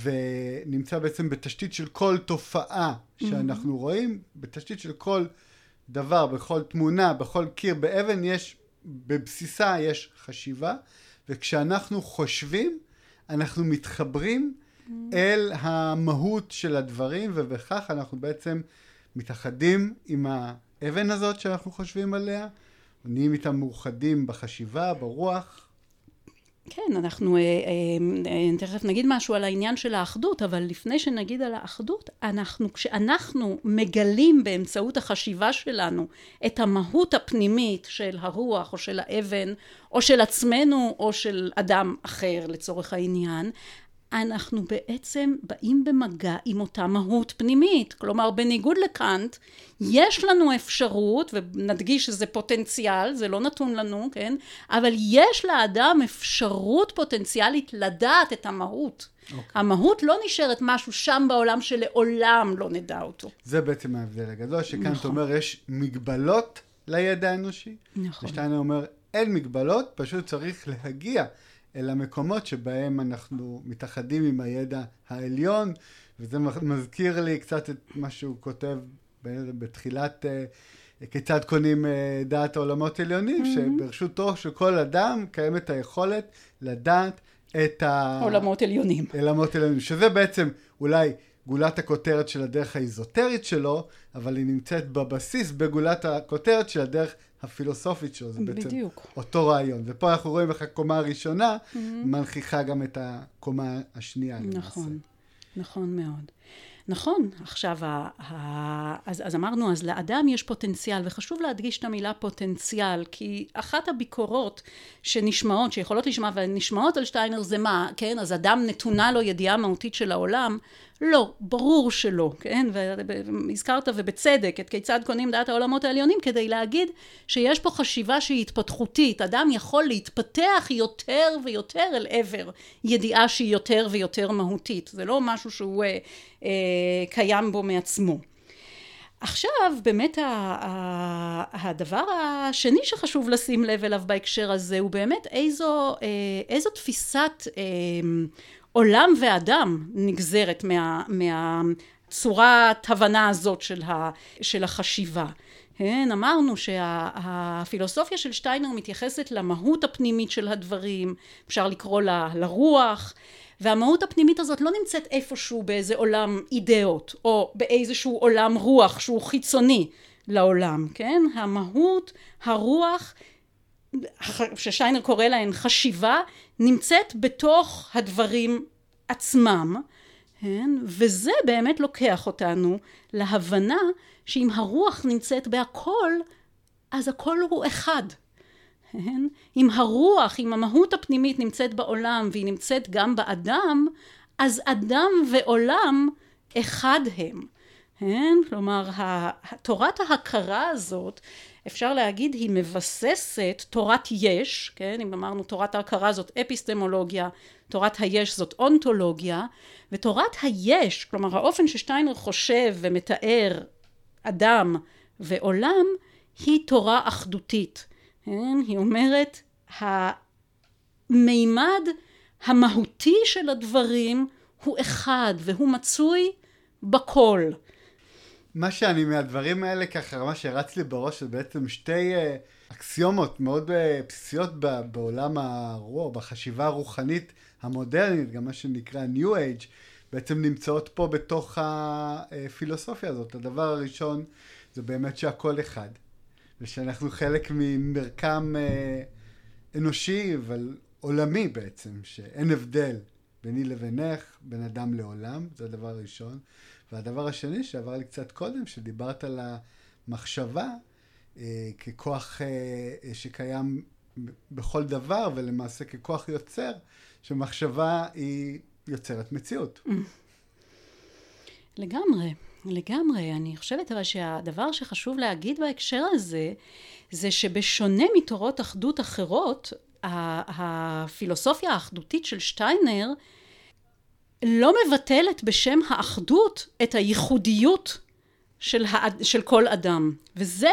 ונמצא בעצם בתשתית של כל תופעה שאנחנו mm-hmm. רואים, בתשתית של כל דבר, בכל תמונה, בכל קיר, באבן יש, בבסיסה יש חשיבה, וכשאנחנו חושבים, אנחנו מתחברים mm-hmm. אל המהות של הדברים, ובכך אנחנו בעצם מתאחדים עם האבן הזאת שאנחנו חושבים עליה, נהיים איתם מאוחדים בחשיבה, ברוח. כן, אנחנו אה, אה, אה, תכף נגיד משהו על העניין של האחדות, אבל לפני שנגיד על האחדות, אנחנו, כשאנחנו מגלים באמצעות החשיבה שלנו את המהות הפנימית של הרוח או של האבן או של עצמנו או של אדם אחר לצורך העניין, אנחנו בעצם באים במגע עם אותה מהות פנימית. כלומר, בניגוד לקאנט, יש לנו אפשרות, ונדגיש שזה פוטנציאל, זה לא נתון לנו, כן? אבל יש לאדם אפשרות פוטנציאלית לדעת את המהות. Okay. אוקיי. המהות לא נשארת משהו שם בעולם שלעולם לא נדע אותו. זה בעצם ההבדל הגדול, שכאן נכון. אומר, יש מגבלות לידע האנושי. נכון. ושטיינר אומר, אין מגבלות, פשוט צריך להגיע אל המקומות שבהם אנחנו מתאחדים עם הידע העליון, וזה מזכיר לי קצת את מה שהוא כותב בתחילת uh, כיצד קונים uh, דעת העולמות עליונים, mm-hmm. שברשותו של כל אדם קיימת היכולת לדעת את ה... עולמות עליונים. עולמות עליונים, שזה בעצם אולי גולת הכותרת של הדרך האיזוטרית שלו, אבל היא נמצאת בבסיס בגולת הכותרת של הדרך הפילוסופית שלו, זה בעצם בדיוק. אותו רעיון. ופה אנחנו רואים איך הקומה הראשונה mm-hmm. מנכיחה גם את הקומה השנייה. נכון, למעשה. נכון מאוד. נכון, עכשיו, ה, ה, אז, אז אמרנו, אז לאדם יש פוטנציאל, וחשוב להדגיש את המילה פוטנציאל, כי אחת הביקורות שנשמעות, שיכולות לשמוע ונשמעות על שטיינר זה מה, כן, אז אדם נתונה לו ידיעה מהותית של העולם, לא, ברור שלא, כן? והזכרת ובצדק את כיצד קונים דעת העולמות העליונים כדי להגיד שיש פה חשיבה שהיא התפתחותית. אדם יכול להתפתח יותר ויותר אל עבר ידיעה שהיא יותר ויותר מהותית. זה לא משהו שהוא אה, אה, קיים בו מעצמו. עכשיו באמת הדבר השני שחשוב לשים לב אליו בהקשר הזה הוא באמת איזו, אה, איזו תפיסת עולם ואדם נגזרת מה, מהצורת הבנה הזאת של, ה, של החשיבה. כן, אמרנו שהפילוסופיה של שטיינר מתייחסת למהות הפנימית של הדברים, אפשר לקרוא לה לרוח, והמהות הפנימית הזאת לא נמצאת איפשהו באיזה עולם אידאות, או באיזשהו עולם רוח שהוא חיצוני לעולם, כן? המהות, הרוח, ששיינר קורא להן חשיבה, נמצאת בתוך הדברים עצמם, כן? וזה באמת לוקח אותנו להבנה שאם הרוח נמצאת בהכל, אז הכל הוא אחד. כן? אם הרוח, אם המהות הפנימית נמצאת בעולם והיא נמצאת גם באדם, אז אדם ועולם אחד הם. כן? כלומר, תורת ההכרה הזאת, אפשר להגיד, היא מבססת תורת יש, כן? אם אמרנו תורת ההכרה זאת אפיסטמולוגיה, תורת היש זאת אונתולוגיה, ותורת היש, כלומר האופן ששטיינר חושב ומתאר אדם ועולם, היא תורה אחדותית. כן? היא אומרת, המימד המהותי של הדברים הוא אחד והוא מצוי בכל. מה שאני מהדברים האלה ככה, מה שרץ לי בראש זה בעצם שתי אה, אקסיומות מאוד אה, בסיסיות בעולם הרוח, בחשיבה הרוחנית המודרנית, גם מה שנקרא New Age, בעצם נמצאות פה בתוך הפילוסופיה הזאת. הדבר הראשון זה באמת שהכל אחד, ושאנחנו חלק ממרקם אה, אנושי, אבל עולמי בעצם, שאין הבדל ביני לבינך, בין אדם לעולם, זה הדבר הראשון. והדבר השני שעבר לי קצת קודם, שדיברת על המחשבה אה, ככוח אה, שקיים בכל דבר, ולמעשה ככוח יוצר, שמחשבה היא יוצרת מציאות. לגמרי, לגמרי. אני חושבת אבל שהדבר שחשוב להגיד בהקשר הזה, זה שבשונה מתורות אחדות אחרות, הפילוסופיה האחדותית של שטיינר לא מבטלת בשם האחדות את הייחודיות של, האד, של כל אדם. וזה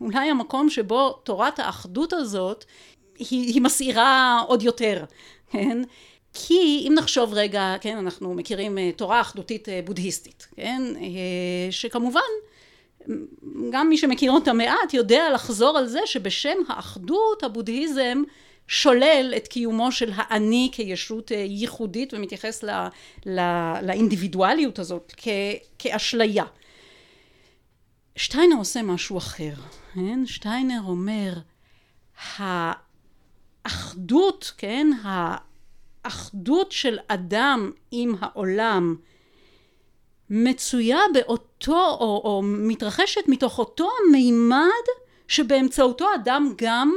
אולי המקום שבו תורת האחדות הזאת היא, היא מסעירה עוד יותר, כן? כי אם נחשוב רגע, כן, אנחנו מכירים אה, תורה אחדותית אה, בודהיסטית, כן, אה, שכמובן גם מי שמכיר אותה מעט יודע לחזור על זה שבשם האחדות הבודהיזם שולל את קיומו של האני כישות ייחודית ומתייחס לא, לא, לאינדיבידואליות הזאת כ, כאשליה. שטיינר עושה משהו אחר, כן? שטיינר אומר האחדות, כן? האחדות של אדם עם העולם מצויה באותו או, או מתרחשת מתוך אותו המימד שבאמצעותו אדם גם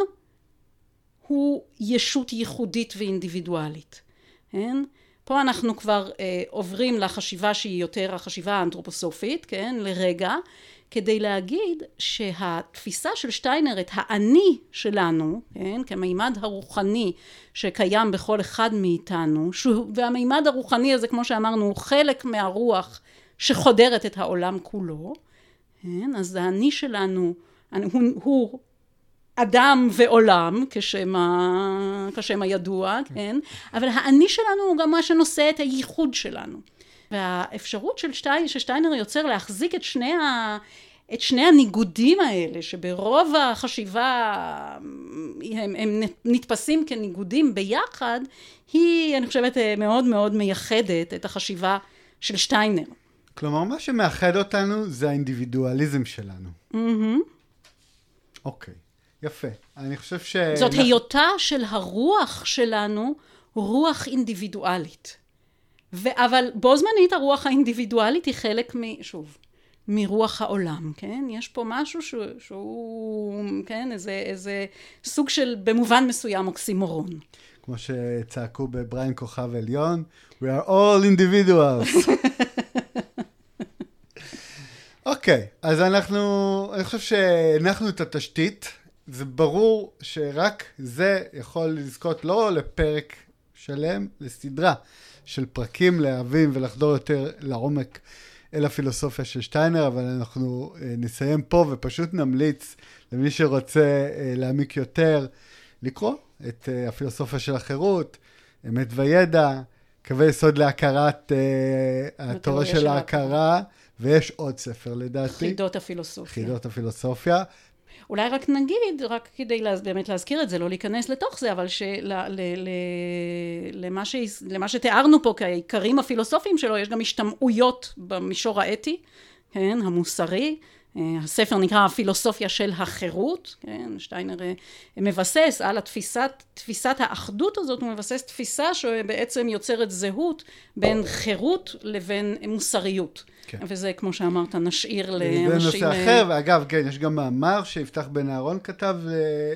הוא ישות ייחודית ואינדיבידואלית, כן? פה אנחנו כבר אה, עוברים לחשיבה שהיא יותר החשיבה האנתרופוסופית, כן? לרגע, כדי להגיד שהתפיסה של שטיינר את האני שלנו, כן? כמימד הרוחני שקיים בכל אחד מאיתנו, שהוא, והמימד הרוחני הזה כמו שאמרנו הוא חלק מהרוח שחודרת את העולם כולו, כן? אז האני שלנו הוא, הוא אדם ועולם כשם, ה... כשם הידוע, כן. כן? אבל האני שלנו הוא גם מה שנושא את הייחוד שלנו. והאפשרות של שטיינר, ששטיינר יוצר להחזיק את שני, ה... את שני הניגודים האלה, שברוב החשיבה הם, הם נתפסים כניגודים ביחד, היא, אני חושבת, מאוד מאוד מייחדת את החשיבה של שטיינר. כלומר, מה שמאחד אותנו זה האינדיבידואליזם שלנו. אוקיי. Mm-hmm. Okay. יפה. אני חושב ש... זאת היותה של הרוח שלנו רוח אינדיבידואלית. ו- אבל בו זמנית הרוח האינדיבידואלית היא חלק מ... שוב, מרוח העולם, כן? יש פה משהו שהוא, שהוא כן, איזה, איזה סוג של במובן מסוים אוקסימורון. כמו שצעקו בבריין כוכב עליון, We are all individuals. אוקיי, okay, אז אנחנו, אני חושב שהנחנו את התשתית זה ברור שרק זה יכול לזכות לא לפרק שלם, לסדרה של פרקים להבין ולחדור יותר לעומק אל הפילוסופיה של שטיינר, אבל אנחנו אה, נסיים פה ופשוט נמליץ למי שרוצה אה, להעמיק יותר, לקרוא את אה, הפילוסופיה של החירות, אמת וידע, קווי יסוד להכרת התורה של ההכרה, ויש עוד ספר לדעתי. חידות הפילוסופיה. חידות הפילוסופיה. אולי רק נגיד, רק כדי לה, באמת להזכיר את זה, לא להיכנס לתוך זה, אבל של, ל, ל, למה, ש, למה שתיארנו פה כעיקרים הפילוסופיים שלו, יש גם השתמעויות במישור האתי, כן, המוסרי, הספר נקרא הפילוסופיה של החירות, כן, שטיינר מבסס על התפיסת, תפיסת האחדות הזאת, הוא מבסס תפיסה שבעצם יוצרת זהות בין חירות לבין מוסריות. כן. וזה, כמו שאמרת, נשאיר לאנשים... זה נושא אחר, ואגב, כן, יש גם מאמר שיפתח בן אהרון כתב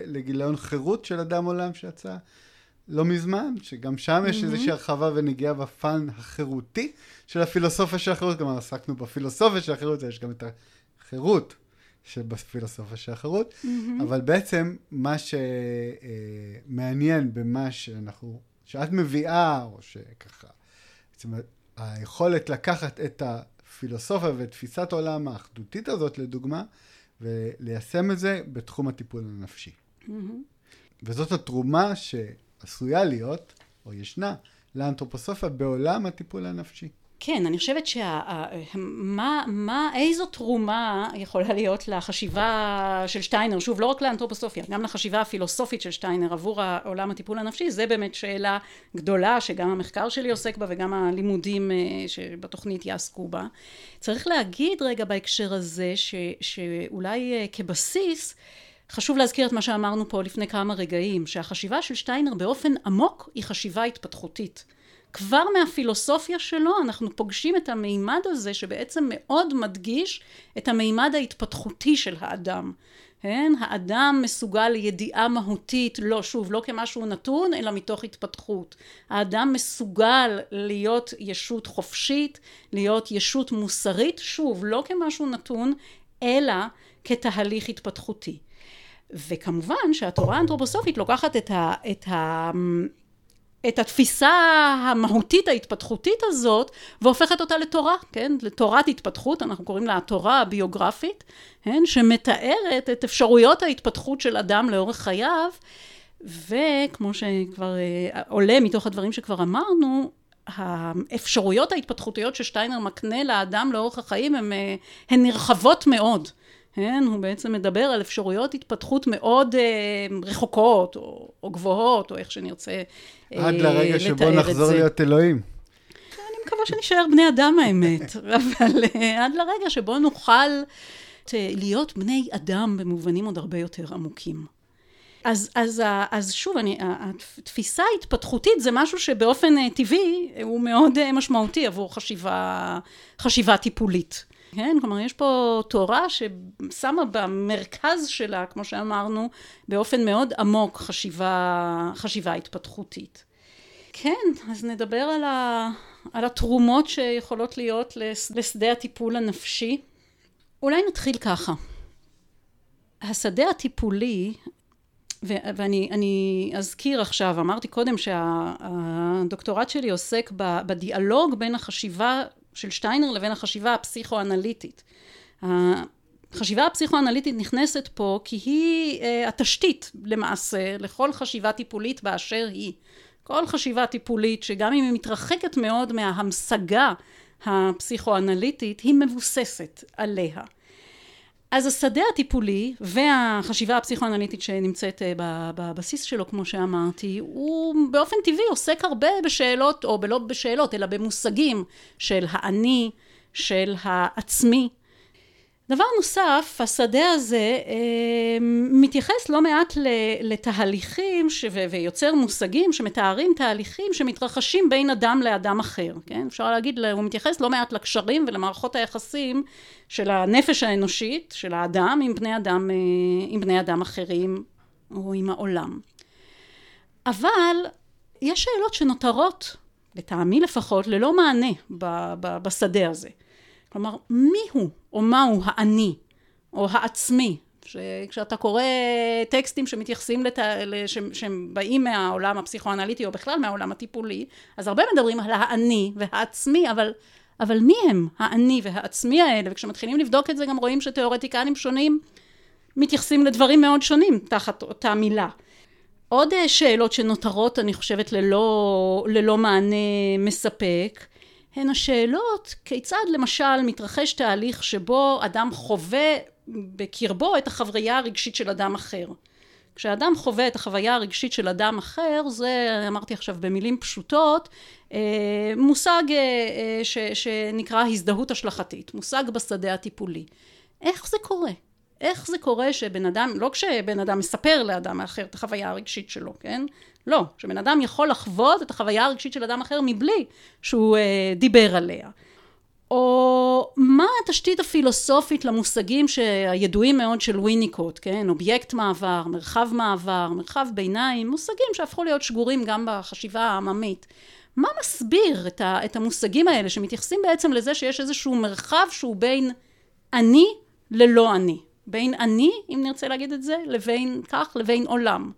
לגיליון חירות של אדם עולם שיצא לא מזמן, שגם שם יש mm-hmm. איזושהי הרחבה ונגיעה בפן החירותי של הפילוסופיה של החירות, כלומר עסקנו בפילוסופיה של החירות, יש גם את החירות שבפילוסופיה של החירות, mm-hmm. אבל בעצם מה שמעניין במה שאנחנו, שאת מביאה, או שככה, בעצם היכולת לקחת את הפילוסופיה ואת תפיסת העולם האחדותית הזאת, לדוגמה, וליישם את זה בתחום הטיפול הנפשי. Mm-hmm. וזאת התרומה שעשויה להיות, או ישנה, לאנתרופוסופיה בעולם הטיפול הנפשי. כן, אני חושבת שה... מה, איזו תרומה יכולה להיות לחשיבה של שטיינר, שוב, לא רק לאנתרופוסופיה, גם לחשיבה הפילוסופית של שטיינר עבור העולם הטיפול הנפשי, זה באמת שאלה גדולה שגם המחקר שלי עוסק בה וגם הלימודים אה, שבתוכנית יעסקו בה. צריך להגיד רגע בהקשר הזה, ש, שאולי אה, כבסיס, חשוב להזכיר את מה שאמרנו פה לפני כמה רגעים, שהחשיבה של שטיינר באופן עמוק היא חשיבה התפתחותית. כבר מהפילוסופיה שלו אנחנו פוגשים את המימד הזה שבעצם מאוד מדגיש את המימד ההתפתחותי של האדם. כן? האדם מסוגל לידיעה מהותית, לא, שוב, לא כמשהו נתון, אלא מתוך התפתחות. האדם מסוגל להיות ישות חופשית, להיות ישות מוסרית, שוב, לא כמשהו נתון, אלא כתהליך התפתחותי. וכמובן שהתורה האנתרופוסופית לוקחת את, ה, את, ה, את התפיסה המהותית ההתפתחותית הזאת והופכת אותה לתורה, כן? לתורת התפתחות, אנחנו קוראים לה התורה הביוגרפית, כן? שמתארת את אפשרויות ההתפתחות של אדם לאורך חייו וכמו שכבר אה, עולה מתוך הדברים שכבר אמרנו, האפשרויות ההתפתחותיות ששטיינר מקנה לאדם לאורך החיים הן, אה, הן נרחבות מאוד. כן, הוא בעצם מדבר על אפשרויות התפתחות מאוד אה, רחוקות או, או גבוהות, או איך שנרצה אה, לתאר את זה. עד לרגע שבו נחזור להיות אלוהים. אני מקווה שנשאר בני אדם האמת, אבל אה, עד לרגע שבו נוכל אה, להיות בני אדם במובנים עוד הרבה יותר עמוקים. אז, אז, אז שוב, אני, התפיסה ההתפתחותית זה משהו שבאופן אה, טבעי הוא מאוד אה, משמעותי עבור חשיבה, חשיבה טיפולית. כן? כלומר, יש פה תורה ששמה במרכז שלה, כמו שאמרנו, באופן מאוד עמוק חשיבה, חשיבה התפתחותית. כן, אז נדבר על, ה, על התרומות שיכולות להיות לשדה הטיפול הנפשי. אולי נתחיל ככה. השדה הטיפולי, ו- ואני אזכיר עכשיו, אמרתי קודם שהדוקטורט שלי עוסק בדיאלוג בין החשיבה של שטיינר לבין החשיבה הפסיכואנליטית. החשיבה הפסיכואנליטית נכנסת פה כי היא uh, התשתית למעשה לכל חשיבה טיפולית באשר היא. כל חשיבה טיפולית שגם אם היא מתרחקת מאוד מההמשגה הפסיכואנליטית היא מבוססת עליה. אז השדה הטיפולי והחשיבה הפסיכואנליטית שנמצאת אה, בבסיס שלו, כמו שאמרתי, הוא באופן טבעי עוסק הרבה בשאלות, או לא בשאלות, אלא במושגים של האני, של העצמי, דבר נוסף, השדה הזה אה, מתייחס לא מעט לתהליכים ש... ויוצר מושגים שמתארים תהליכים שמתרחשים בין אדם לאדם אחר, כן? אפשר להגיד, הוא מתייחס לא מעט לקשרים ולמערכות היחסים של הנפש האנושית, של האדם, עם בני אדם, אה, עם בני אדם אחרים או עם העולם. אבל יש שאלות שנותרות, לטעמי לפחות, ללא מענה בשדה הזה. כלומר, מי הוא או מהו האני או העצמי? כשאתה קורא טקסטים שמתייחסים, לת... לש... שהם באים מהעולם הפסיכואנליטי או בכלל מהעולם הטיפולי, אז הרבה מדברים על האני והעצמי, אבל, אבל מי הם האני והעצמי האלה? וכשמתחילים לבדוק את זה גם רואים שתיאורטיקנים שונים מתייחסים לדברים מאוד שונים תחת אותה מילה. עוד שאלות שנותרות, אני חושבת, ללא, ללא מענה מספק, הן השאלות כיצד למשל מתרחש תהליך שבו אדם חווה בקרבו את החוויה הרגשית של אדם אחר. כשאדם חווה את החוויה הרגשית של אדם אחר, זה אמרתי עכשיו במילים פשוטות, אה, מושג אה, ש, שנקרא הזדהות השלכתית, מושג בשדה הטיפולי. איך זה קורה? איך זה קורה שבן אדם, לא כשבן אדם מספר לאדם אחר את החוויה הרגשית שלו, כן? לא, שבן אדם יכול לחוות את החוויה הרגשית של אדם אחר מבלי שהוא אה, דיבר עליה. או מה התשתית הפילוסופית למושגים הידועים מאוד של וויניקוט, כן? אובייקט מעבר, מרחב מעבר, מרחב ביניים, מושגים שהפכו להיות שגורים גם בחשיבה העממית. מה מסביר את, ה, את המושגים האלה שמתייחסים בעצם לזה שיש איזשהו מרחב שהוא בין אני ללא אני, בין אני, אם נרצה להגיד את זה, לבין כך, לבין עולם.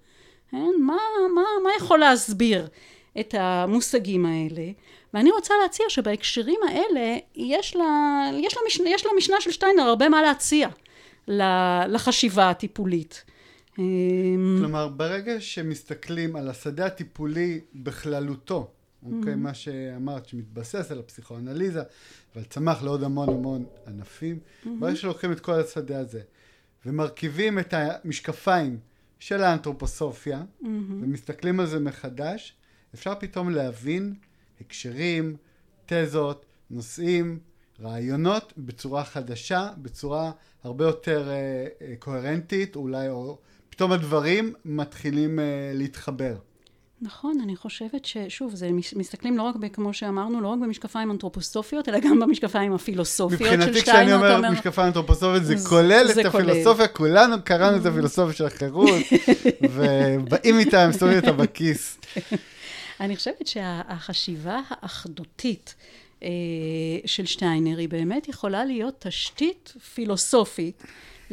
כן? מה, מה, מה יכול להסביר את המושגים האלה? ואני רוצה להציע שבהקשרים האלה יש לה, יש לה, משנה, יש למשנה של שטיינר הרבה מה להציע לחשיבה הטיפולית. אמ, כלומר, ברגע שמסתכלים על השדה הטיפולי בכללותו, אוקיי, mm-hmm. מה שאמרת, שמתבסס על הפסיכואנליזה, אבל צמח לעוד המון המון ענפים, mm-hmm. ברגע שלוקחים את כל השדה הזה, ומרכיבים את המשקפיים של האנתרופוסופיה, mm-hmm. ומסתכלים על זה מחדש, אפשר פתאום להבין הקשרים, תזות, נושאים, רעיונות בצורה חדשה, בצורה הרבה יותר אה, אה, קוהרנטית, אולי, או פתאום הדברים מתחילים אה, להתחבר. נכון, אני חושבת ששוב, זה מסתכלים לא רק, כמו שאמרנו, לא רק במשקפיים אנתרופוסופיות, אלא גם במשקפיים הפילוסופיות של שטיינר. מבחינתי כשאני אומר, אומר משקפיים אנתרופוסופיות, זה כולל זה את כולל. הפילוסופיה, כולנו קראנו את הפילוסופיה של החירות, ובאים איתה, הם שמים אותה בכיס. אני חושבת שהחשיבה האחדותית אה, של שטיינר היא באמת יכולה להיות תשתית פילוסופית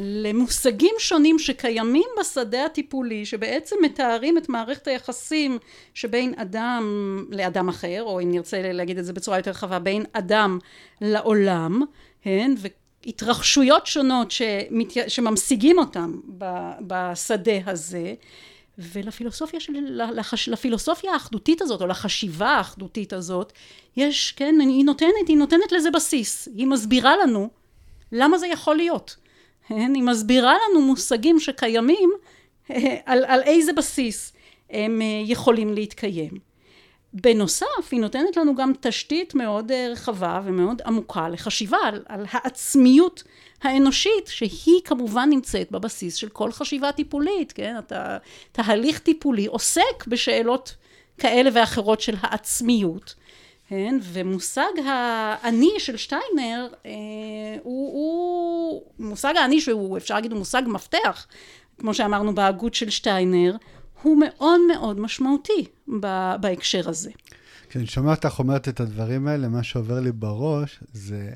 למושגים שונים שקיימים בשדה הטיפולי, שבעצם מתארים את מערכת היחסים שבין אדם לאדם אחר, או אם נרצה להגיד את זה בצורה יותר רחבה, בין אדם לעולם, כן, והתרחשויות שונות שמת... שממשיגים אותם בשדה הזה, ולפילוסופיה של, לחש, לפילוסופיה האחדותית הזאת, או לחשיבה האחדותית הזאת, יש, כן, היא נותנת, היא נותנת לזה בסיס. היא מסבירה לנו למה זה יכול להיות. כן? היא מסבירה לנו מושגים שקיימים, על, על איזה בסיס הם אה, יכולים להתקיים. בנוסף, היא נותנת לנו גם תשתית מאוד אה, רחבה ומאוד עמוקה לחשיבה על, על העצמיות האנושית, שהיא כמובן נמצאת בבסיס של כל חשיבה טיפולית, כן? אתה, תהליך טיפולי עוסק בשאלות כאלה ואחרות של העצמיות, כן? ומושג האני של שטיינר אה, הוא, הוא מושג האני שהוא אפשר להגיד הוא מושג מפתח, כמו שאמרנו בהגות של שטיינר, הוא מאוד מאוד משמעותי בהקשר הזה. כשאני שומע אותך אומרת את הדברים האלה, מה שעובר לי בראש זה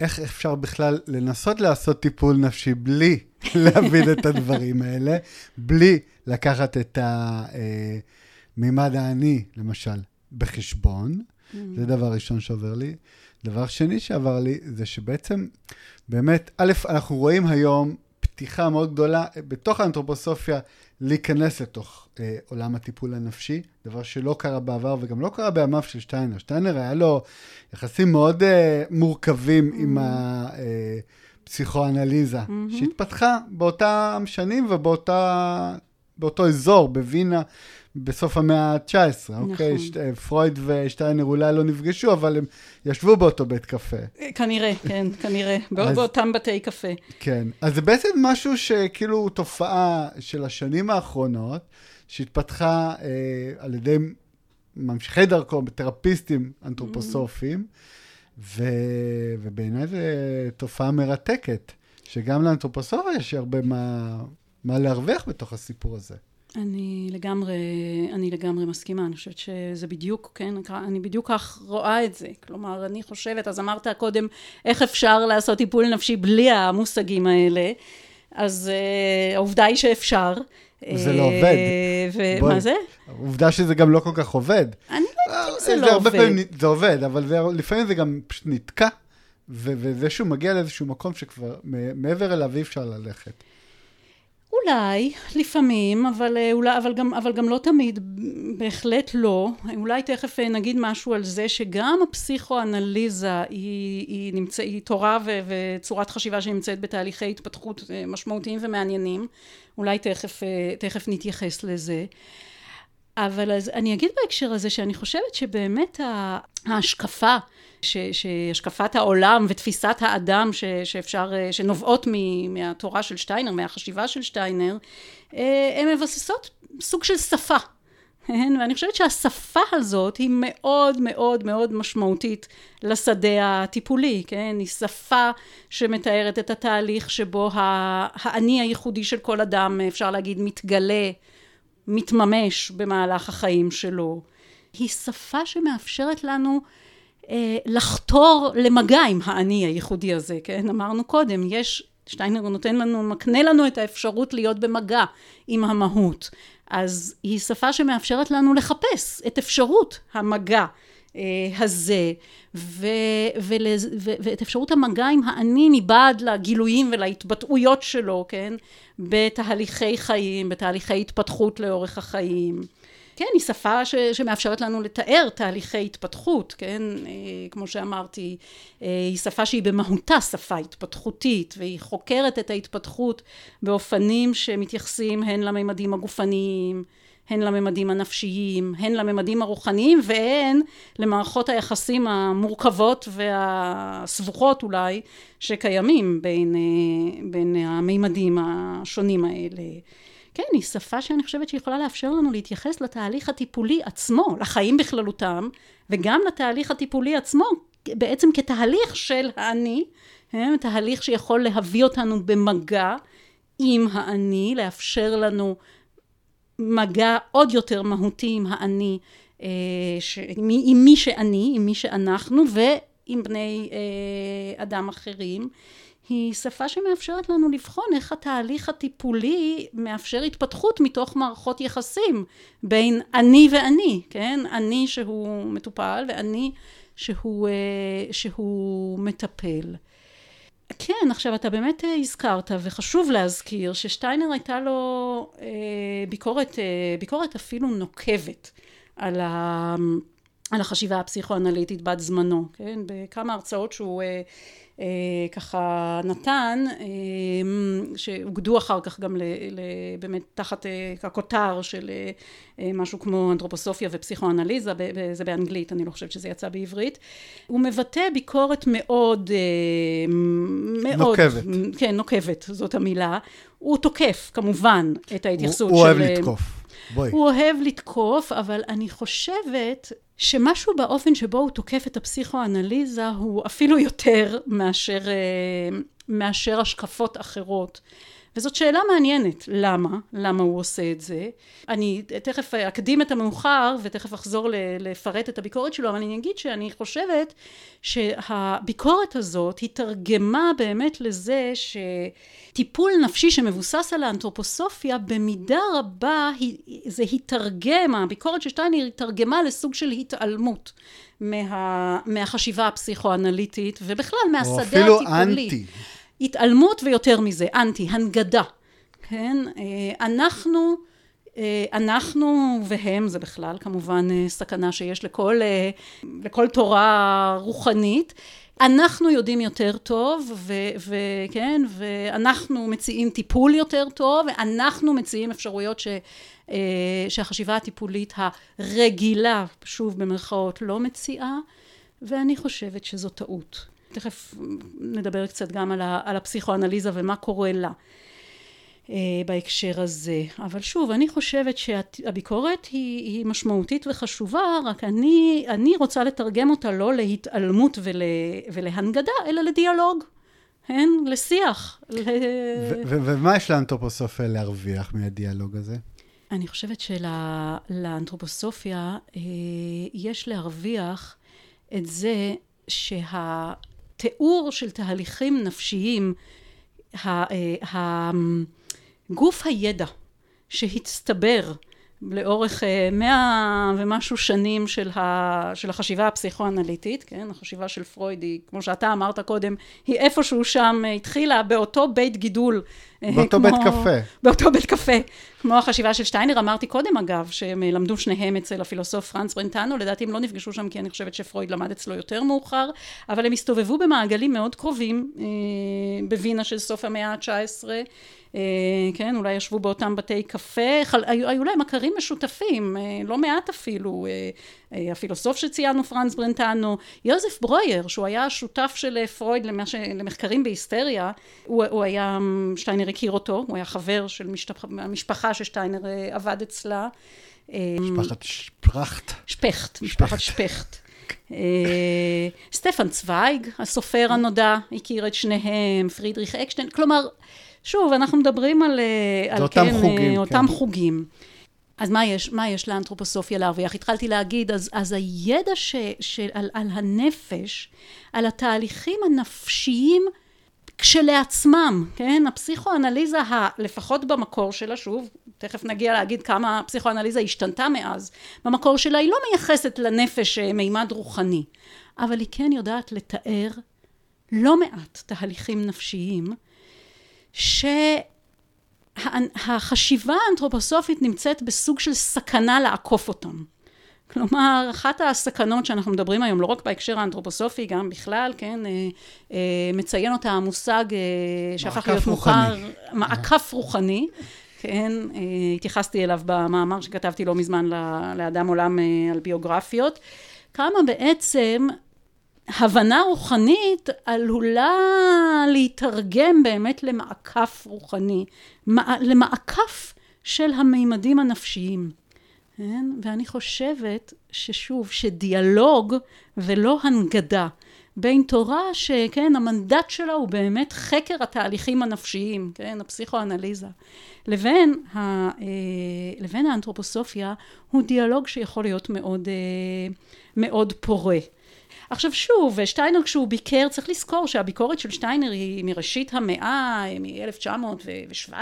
איך אפשר בכלל לנסות לעשות טיפול נפשי בלי להבין את הדברים האלה, בלי לקחת את המימד אה, האני, למשל, בחשבון. Mm. זה דבר ראשון שעובר לי. דבר שני שעבר לי, זה שבעצם, באמת, א', אנחנו רואים היום פתיחה מאוד גדולה בתוך האנתרופוסופיה להיכנס לתוך אה, עולם הטיפול הנפשי, דבר שלא קרה בעבר וגם לא קרה בימיו של שטיינר. שטיינר היה לו יחסים מאוד אה, מורכבים mm-hmm. עם הפסיכואנליזה, mm-hmm. שהתפתחה באותם שנים ובאותו אזור, בווינה. בסוף המאה ה-19, נכון. אוקיי? ש... פרויד ושטיינר אולי לא נפגשו, אבל הם ישבו באותו בית קפה. כנראה, כן, כנראה, אז, באותם בתי קפה. כן, אז זה בעצם משהו שכאילו תופעה של השנים האחרונות, שהתפתחה אה, על ידי ממשיכי דרכו, תרפיסטים אנתרופוסופיים, ו... ובעיניי זו תופעה מרתקת, שגם לאנתרופוסופיה יש הרבה מה, מה להרוויח בתוך הסיפור הזה. אני לגמרי, אני לגמרי מסכימה, אני חושבת שזה בדיוק, כן, אני בדיוק כך רואה את זה. כלומר, אני חושבת, אז אמרת קודם, איך אפשר לעשות טיפול נפשי בלי המושגים האלה, אז uh, העובדה היא שאפשר. זה לא עובד. ומה בואי, זה? העובדה שזה גם לא כל כך עובד. אני לא יודעת אם זה לא עובד. פעמים, זה עובד, אבל זה, לפעמים זה גם פשוט נתקע, וזה שהוא מגיע לאיזשהו מקום שכבר מעבר אליו אי אפשר ללכת. אולי, לפעמים, אבל, אה, אולי, אבל, גם, אבל גם לא תמיד, בהחלט לא. אולי תכף אה, נגיד משהו על זה שגם הפסיכואנליזה היא, היא, נמצא, היא תורה ו, וצורת חשיבה שנמצאת בתהליכי התפתחות אה, משמעותיים ומעניינים. אולי תכף, תכף נתייחס לזה. אבל אז אני אגיד בהקשר הזה שאני חושבת שבאמת ההשקפה, שהשקפת העולם ותפיסת האדם ש, שאפשר, שנובעות מהתורה של שטיינר, מהחשיבה של שטיינר, הן מבססות סוג של שפה. כן? ואני חושבת שהשפה הזאת היא מאוד מאוד מאוד משמעותית לשדה הטיפולי, כן? היא שפה שמתארת את התהליך שבו האני הייחודי של כל אדם, אפשר להגיד, מתגלה, מתממש במהלך החיים שלו. היא שפה שמאפשרת לנו אה, לחתור למגע עם האני הייחודי הזה, כן? אמרנו קודם, יש, שטיינר נותן לנו, מקנה לנו את האפשרות להיות במגע עם המהות. אז היא שפה שמאפשרת לנו לחפש את אפשרות המגע אה, הזה, ו, ולז, ו, ואת אפשרות המגע עם האני מבעד לגילויים ולהתבטאויות שלו, כן? בתהליכי חיים, בתהליכי התפתחות לאורך החיים. כן, היא שפה ש, שמאפשרת לנו לתאר תהליכי התפתחות, כן, אה, כמו שאמרתי, אה, היא שפה שהיא במהותה שפה התפתחותית, והיא חוקרת את ההתפתחות באופנים שמתייחסים הן לממדים הגופניים, הן לממדים הנפשיים, הן לממדים הרוחניים והן למערכות היחסים המורכבות והסבוכות אולי שקיימים בין, אה, בין הממדים השונים האלה. כן, היא שפה שאני חושבת שיכולה לאפשר לנו להתייחס לתהליך הטיפולי עצמו, לחיים בכללותם, וגם לתהליך הטיפולי עצמו, בעצם כתהליך של האני, כן, תהליך שיכול להביא אותנו במגע עם האני, לאפשר לנו מגע עוד יותר מהותי עם האני, אה, ש... עם מי שאני, עם מי שאנחנו, ועם בני אה, אדם אחרים. היא שפה שמאפשרת לנו לבחון איך התהליך הטיפולי מאפשר התפתחות מתוך מערכות יחסים בין אני ואני, כן? אני שהוא מטופל ואני שהוא, אה, שהוא מטפל. כן, עכשיו אתה באמת הזכרת וחשוב להזכיר ששטיינר הייתה לו אה, ביקורת, אה, ביקורת אפילו נוקבת על, ה, על החשיבה הפסיכואנליטית בת זמנו, כן? בכמה הרצאות שהוא אה, ככה נתן, אה, שאוגדו אחר כך גם ל, ל, באמת תחת אה, הכותר של משהו כמו אנתרופוסופיה ופסיכואנליזה, זה באנגלית, אני לא חושבת שזה יצא בעברית. הוא מבטא ביקורת מאוד... מאוד נוקבת. כן, נוקבת, זאת המילה. הוא תוקף, כמובן, את ההתייחסות הוא, של... הוא אוהב לתקוף. בואי. הוא אוהב לתקוף, אבל אני חושבת שמשהו באופן שבו הוא תוקף את הפסיכואנליזה הוא אפילו יותר מאשר, אה, מאשר השקפות אחרות. וזאת שאלה מעניינת, למה? למה הוא עושה את זה? אני תכף אקדים את המאוחר ותכף אחזור לפרט את הביקורת שלו, אבל אני אגיד שאני חושבת שהביקורת הזאת התרגמה באמת לזה שטיפול נפשי שמבוסס על האנתרופוסופיה במידה רבה זה התרגם, הביקורת של שטיינר התרגמה לסוג של התעלמות. מה, מהחשיבה הפסיכואנליטית ובכלל מהשדה הטיפולי. או אפילו אנטי. התעלמות ויותר מזה, אנטי, הנגדה, כן? אה, אנחנו, אה, אנחנו והם, זה בכלל כמובן אה, סכנה שיש לכל, לכל תורה רוחנית, אנחנו יודעים יותר טוב, וכן, ואנחנו מציעים טיפול יותר טוב, ואנחנו מציעים אפשרויות ש, שהחשיבה הטיפולית הרגילה, שוב במרכאות, לא מציעה, ואני חושבת שזו טעות. תכף נדבר קצת גם על, ה, על הפסיכואנליזה ומה קורה לה אה, בהקשר הזה. אבל שוב, אני חושבת שהביקורת היא, היא משמעותית וחשובה, רק אני, אני רוצה לתרגם אותה לא להתעלמות ול, ולהנגדה, אלא לדיאלוג. כן? לשיח. ומה יש לאנתרופוסופיה להרוויח מהדיאלוג הזה? אני חושבת שלאנתרופוסופיה אה, יש להרוויח את זה שה... תיאור של תהליכים נפשיים, אה, גוף הידע שהצטבר לאורך אה, מאה ומשהו שנים של, ה, של החשיבה הפסיכואנליטית, כן, החשיבה של פרויד היא, כמו שאתה אמרת קודם, היא איפשהו שם אה, התחילה באותו בית גידול. אה, באותו כמו, בית קפה. באותו בית קפה, כמו החשיבה של שטיינר, אמרתי קודם אגב, שהם למדו שניהם אצל הפילוסוף פרנס ברנטנו, לדעתי הם לא נפגשו שם כי אני חושבת שפרויד למד אצלו יותר מאוחר, אבל הם הסתובבו במעגלים מאוד קרובים, בווינה של סוף המאה ה-19, כן, אולי ישבו באותם בתי קפה, חל, היו, היו להם מכרים משותפים, לא מעט אפילו, הפילוסוף שציינו פרנס ברנטנו, יוזף ברויר, שהוא היה שותף של פרויד למש... למחקרים בהיסטריה, הוא, הוא היה, שטיינר הכיר אותו, הוא היה חבר של משפח, המשפחה ששטיינר עבד אצלה. משפחת שפרכט. שפכט, משפחת שפכט. אה, סטפן צוויג, הסופר הנודע, הכיר את שניהם, פרידריך אקשטיין, כלומר, שוב, אנחנו מדברים על, אה, על אותם כן, אה, חוגים, אותם כן. חוגים. אז מה יש, מה יש לאנתרופוסופיה להרוויח? התחלתי להגיד, אז, אז הידע ש, של, על, על הנפש, על התהליכים הנפשיים כשלעצמם, כן? הפסיכואנליזה, ה, לפחות במקור שלה, שוב, תכף נגיע להגיד כמה הפסיכואנליזה השתנתה מאז, במקור שלה היא לא מייחסת לנפש אה, מימד רוחני, אבל היא כן יודעת לתאר לא מעט תהליכים נפשיים, שהחשיבה האנתרופוסופית נמצאת בסוג של סכנה לעקוף אותם. כלומר, אחת הסכנות שאנחנו מדברים היום, לא רק בהקשר האנתרופוסופי, גם בכלל, כן, אה, אה, מציין אותה המושג אה, שהפך להיות מוכר, מעקף רוחני, כן, התייחסתי אליו במאמר שכתבתי לא מזמן לאדם עולם על ביוגרפיות, כמה בעצם הבנה רוחנית עלולה להתרגם באמת למעקף רוחני, למעקף של המימדים הנפשיים. כן? ואני חושבת ששוב, שדיאלוג ולא הנגדה בין תורה שכן, המנדט שלה הוא באמת חקר התהליכים הנפשיים, כן, הפסיכואנליזה, לבין, ה, אה, לבין האנתרופוסופיה הוא דיאלוג שיכול להיות מאוד, אה, מאוד פורה. עכשיו שוב, שטיינר כשהוא ביקר, צריך לזכור שהביקורת של שטיינר היא מראשית המאה, מ-1917,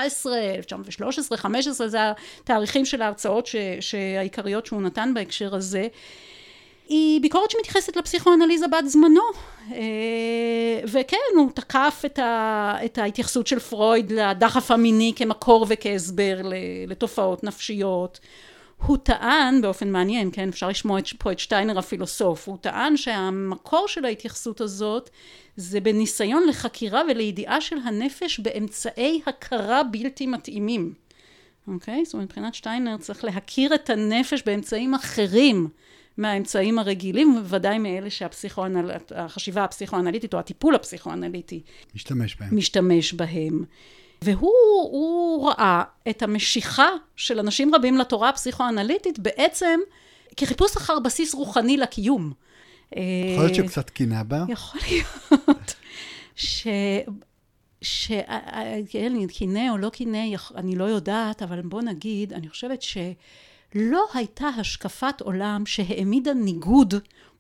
1913, 15, זה התאריכים של ההרצאות ש, שהעיקריות שהוא נתן בהקשר הזה. היא ביקורת שמתייחסת לפסיכואנליזה בת זמנו אה, וכן הוא תקף את, ה, את ההתייחסות של פרויד לדחף המיני כמקור וכהסבר לתופעות נפשיות הוא טען באופן מעניין, כן, אפשר לשמוע פה את שטיינר הפילוסוף, הוא טען שהמקור של ההתייחסות הזאת זה בניסיון לחקירה ולידיעה של הנפש באמצעי הכרה בלתי מתאימים. אוקיי? זאת אומרת, מבחינת שטיינר צריך להכיר את הנפש באמצעים אחרים מהאמצעים הרגילים, ובוודאי מאלה שהחשיבה הפסיכואנליטית או הטיפול הפסיכואנליטי משתמש בהם. משתמש בהם. והוא ראה את המשיכה של אנשים רבים לתורה הפסיכואנליטית בעצם כחיפוש אחר בסיס רוחני לקיום. יכול להיות שהוא קצת קינה בה? יכול להיות. ש... ש... כן, קינא או לא קינא, אני לא יודעת, אבל בוא נגיד, אני חושבת שלא הייתה השקפת עולם שהעמידה ניגוד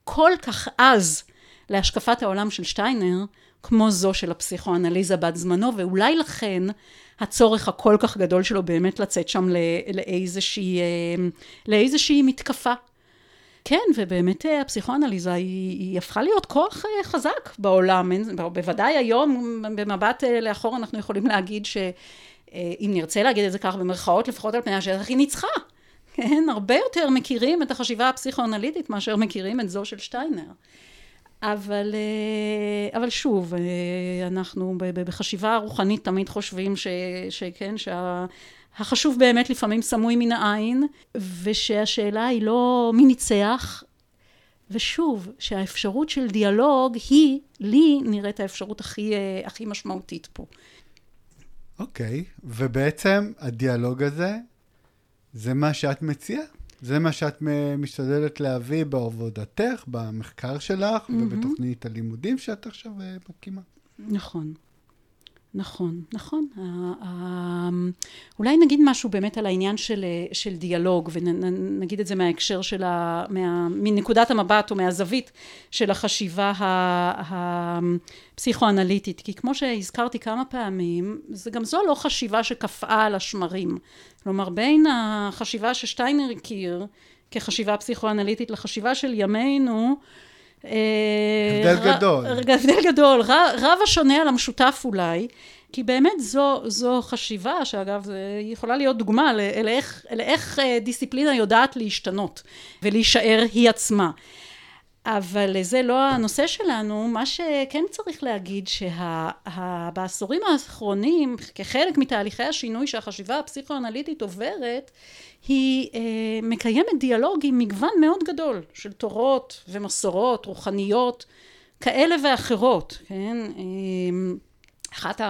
כל כך עז להשקפת העולם של שטיינר, כמו זו של הפסיכואנליזה בת זמנו, ואולי לכן הצורך הכל כך גדול שלו באמת לצאת שם לאיזושהי, אה, לאיזושהי מתקפה. כן, ובאמת אה, הפסיכואנליזה היא, היא הפכה להיות כוח אה, חזק בעולם. בוודאי היום, במבט לאחור, אנחנו יכולים להגיד שאם נרצה להגיד את זה כך במרכאות, לפחות על פני השטח, היא ניצחה. כן, הרבה יותר מכירים את החשיבה הפסיכואנליטית מאשר מכירים את זו של שטיינר. אבל, אה, אבל שוב, אה, אנחנו בחשיבה רוחנית תמיד חושבים ש, שכן, שהחשוב שה, באמת לפעמים סמוי מן העין, ושהשאלה היא לא מי ניצח, ושוב, שהאפשרות של דיאלוג היא, לי נראית האפשרות הכי, אה, הכי משמעותית פה. אוקיי, okay. ובעצם הדיאלוג הזה, זה מה שאת מציעה? זה מה שאת משתדלת להביא בעבודתך, במחקר שלך mm-hmm. ובתוכנית הלימודים שאת עכשיו אה, מקימה. נכון. נכון, נכון. אולי נגיד משהו באמת על העניין של, של דיאלוג, ונגיד את זה מההקשר של ה... מה, מנקודת המבט או מהזווית של החשיבה הפסיכואנליטית, כי כמו שהזכרתי כמה פעמים, זה גם זו לא חשיבה שקפאה על השמרים. כלומר, בין החשיבה ששטיינר הכיר כחשיבה פסיכואנליטית לחשיבה של ימינו, הבדל גדול. הבדל גדול, רב השונה על המשותף אולי, כי באמת זו, זו חשיבה, שאגב, היא יכולה להיות דוגמה לאיך, לאיך אה, דיסציפלינה יודעת להשתנות ולהישאר היא עצמה. אבל זה לא הנושא שלנו, מה שכן צריך להגיד שבעשורים האחרונים כחלק מתהליכי השינוי שהחשיבה הפסיכואנליטית עוברת היא אה, מקיימת דיאלוג עם מגוון מאוד גדול של תורות ומסורות רוחניות כאלה ואחרות, כן? אה, אחת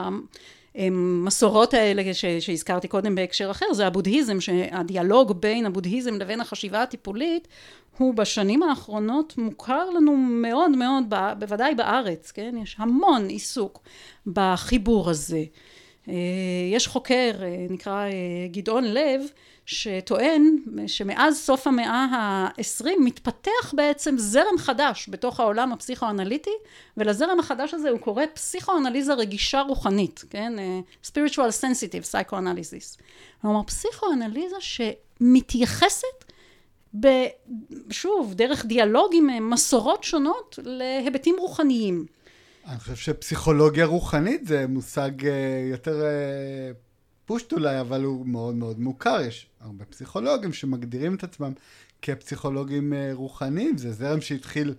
המסורות האלה ש, שהזכרתי קודם בהקשר אחר זה הבודהיזם שהדיאלוג בין הבודהיזם לבין החשיבה הטיפולית הוא בשנים האחרונות מוכר לנו מאוד מאוד בוודאי בארץ כן יש המון עיסוק בחיבור הזה אה, יש חוקר אה, נקרא אה, גדעון לב שטוען שמאז סוף המאה העשרים מתפתח בעצם זרם חדש בתוך העולם הפסיכואנליטי ולזרם החדש הזה הוא קורא פסיכואנליזה רגישה רוחנית, כן? spiritual sensitive psychoanalysis. כלומר פסיכואנליזה שמתייחסת שוב דרך דיאלוג עם מסורות שונות להיבטים רוחניים. אני חושב שפסיכולוגיה רוחנית זה מושג יותר פושט אולי, אבל הוא מאוד מאוד מוכר. יש הרבה פסיכולוגים שמגדירים את עצמם כפסיכולוגים אה, רוחניים. זה זרם שהתחיל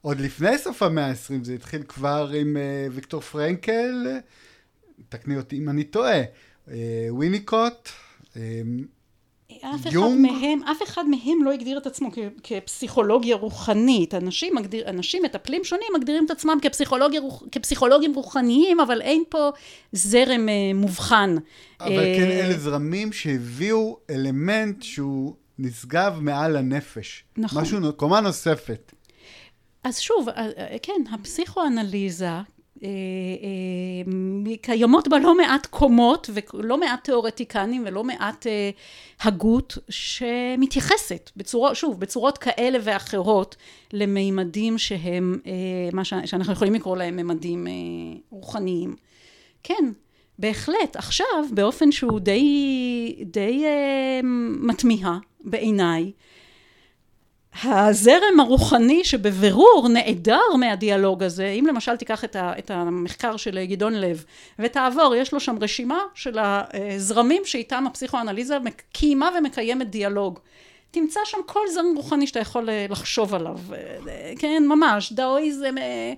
עוד לפני סוף המאה ה-20, זה התחיל כבר עם אה, ויקטור פרנקל, תקני אותי אם אני טועה, אה, וויניקוט, אף אחד מהם, אף אחד מהם לא הגדיר את עצמו כ, כפסיכולוגיה רוחנית. אנשים, מגדיר, אנשים מטפלים שונים מגדירים את עצמם כפסיכולוגים רוחניים, אבל אין פה זרם אה, מובחן. אבל אה, כן, אלה זרמים שהביאו אלמנט שהוא נשגב מעל הנפש. נכון. משהו, קומה נוספת. אז שוב, אה, אה, כן, הפסיכואנליזה קיימות בה לא מעט קומות ולא מעט תיאורטיקנים ולא מעט אה, הגות שמתייחסת בצורות, שוב, בצורות כאלה ואחרות למימדים שהם, מה שאנחנו יכולים לקרוא להם מימדים רוחניים. כן, בהחלט, עכשיו באופן שהוא די, די מתמיהה בעיניי הזרם הרוחני שבבירור נעדר מהדיאלוג הזה, אם למשל תיקח את, ה, את המחקר של גדעון לב ותעבור, יש לו שם רשימה של הזרמים שאיתם הפסיכואנליזה קיימה ומקיימת דיאלוג. תמצא שם כל זרם רוחני שאתה יכול לחשוב עליו, כן, ממש, דאואיזם, אה,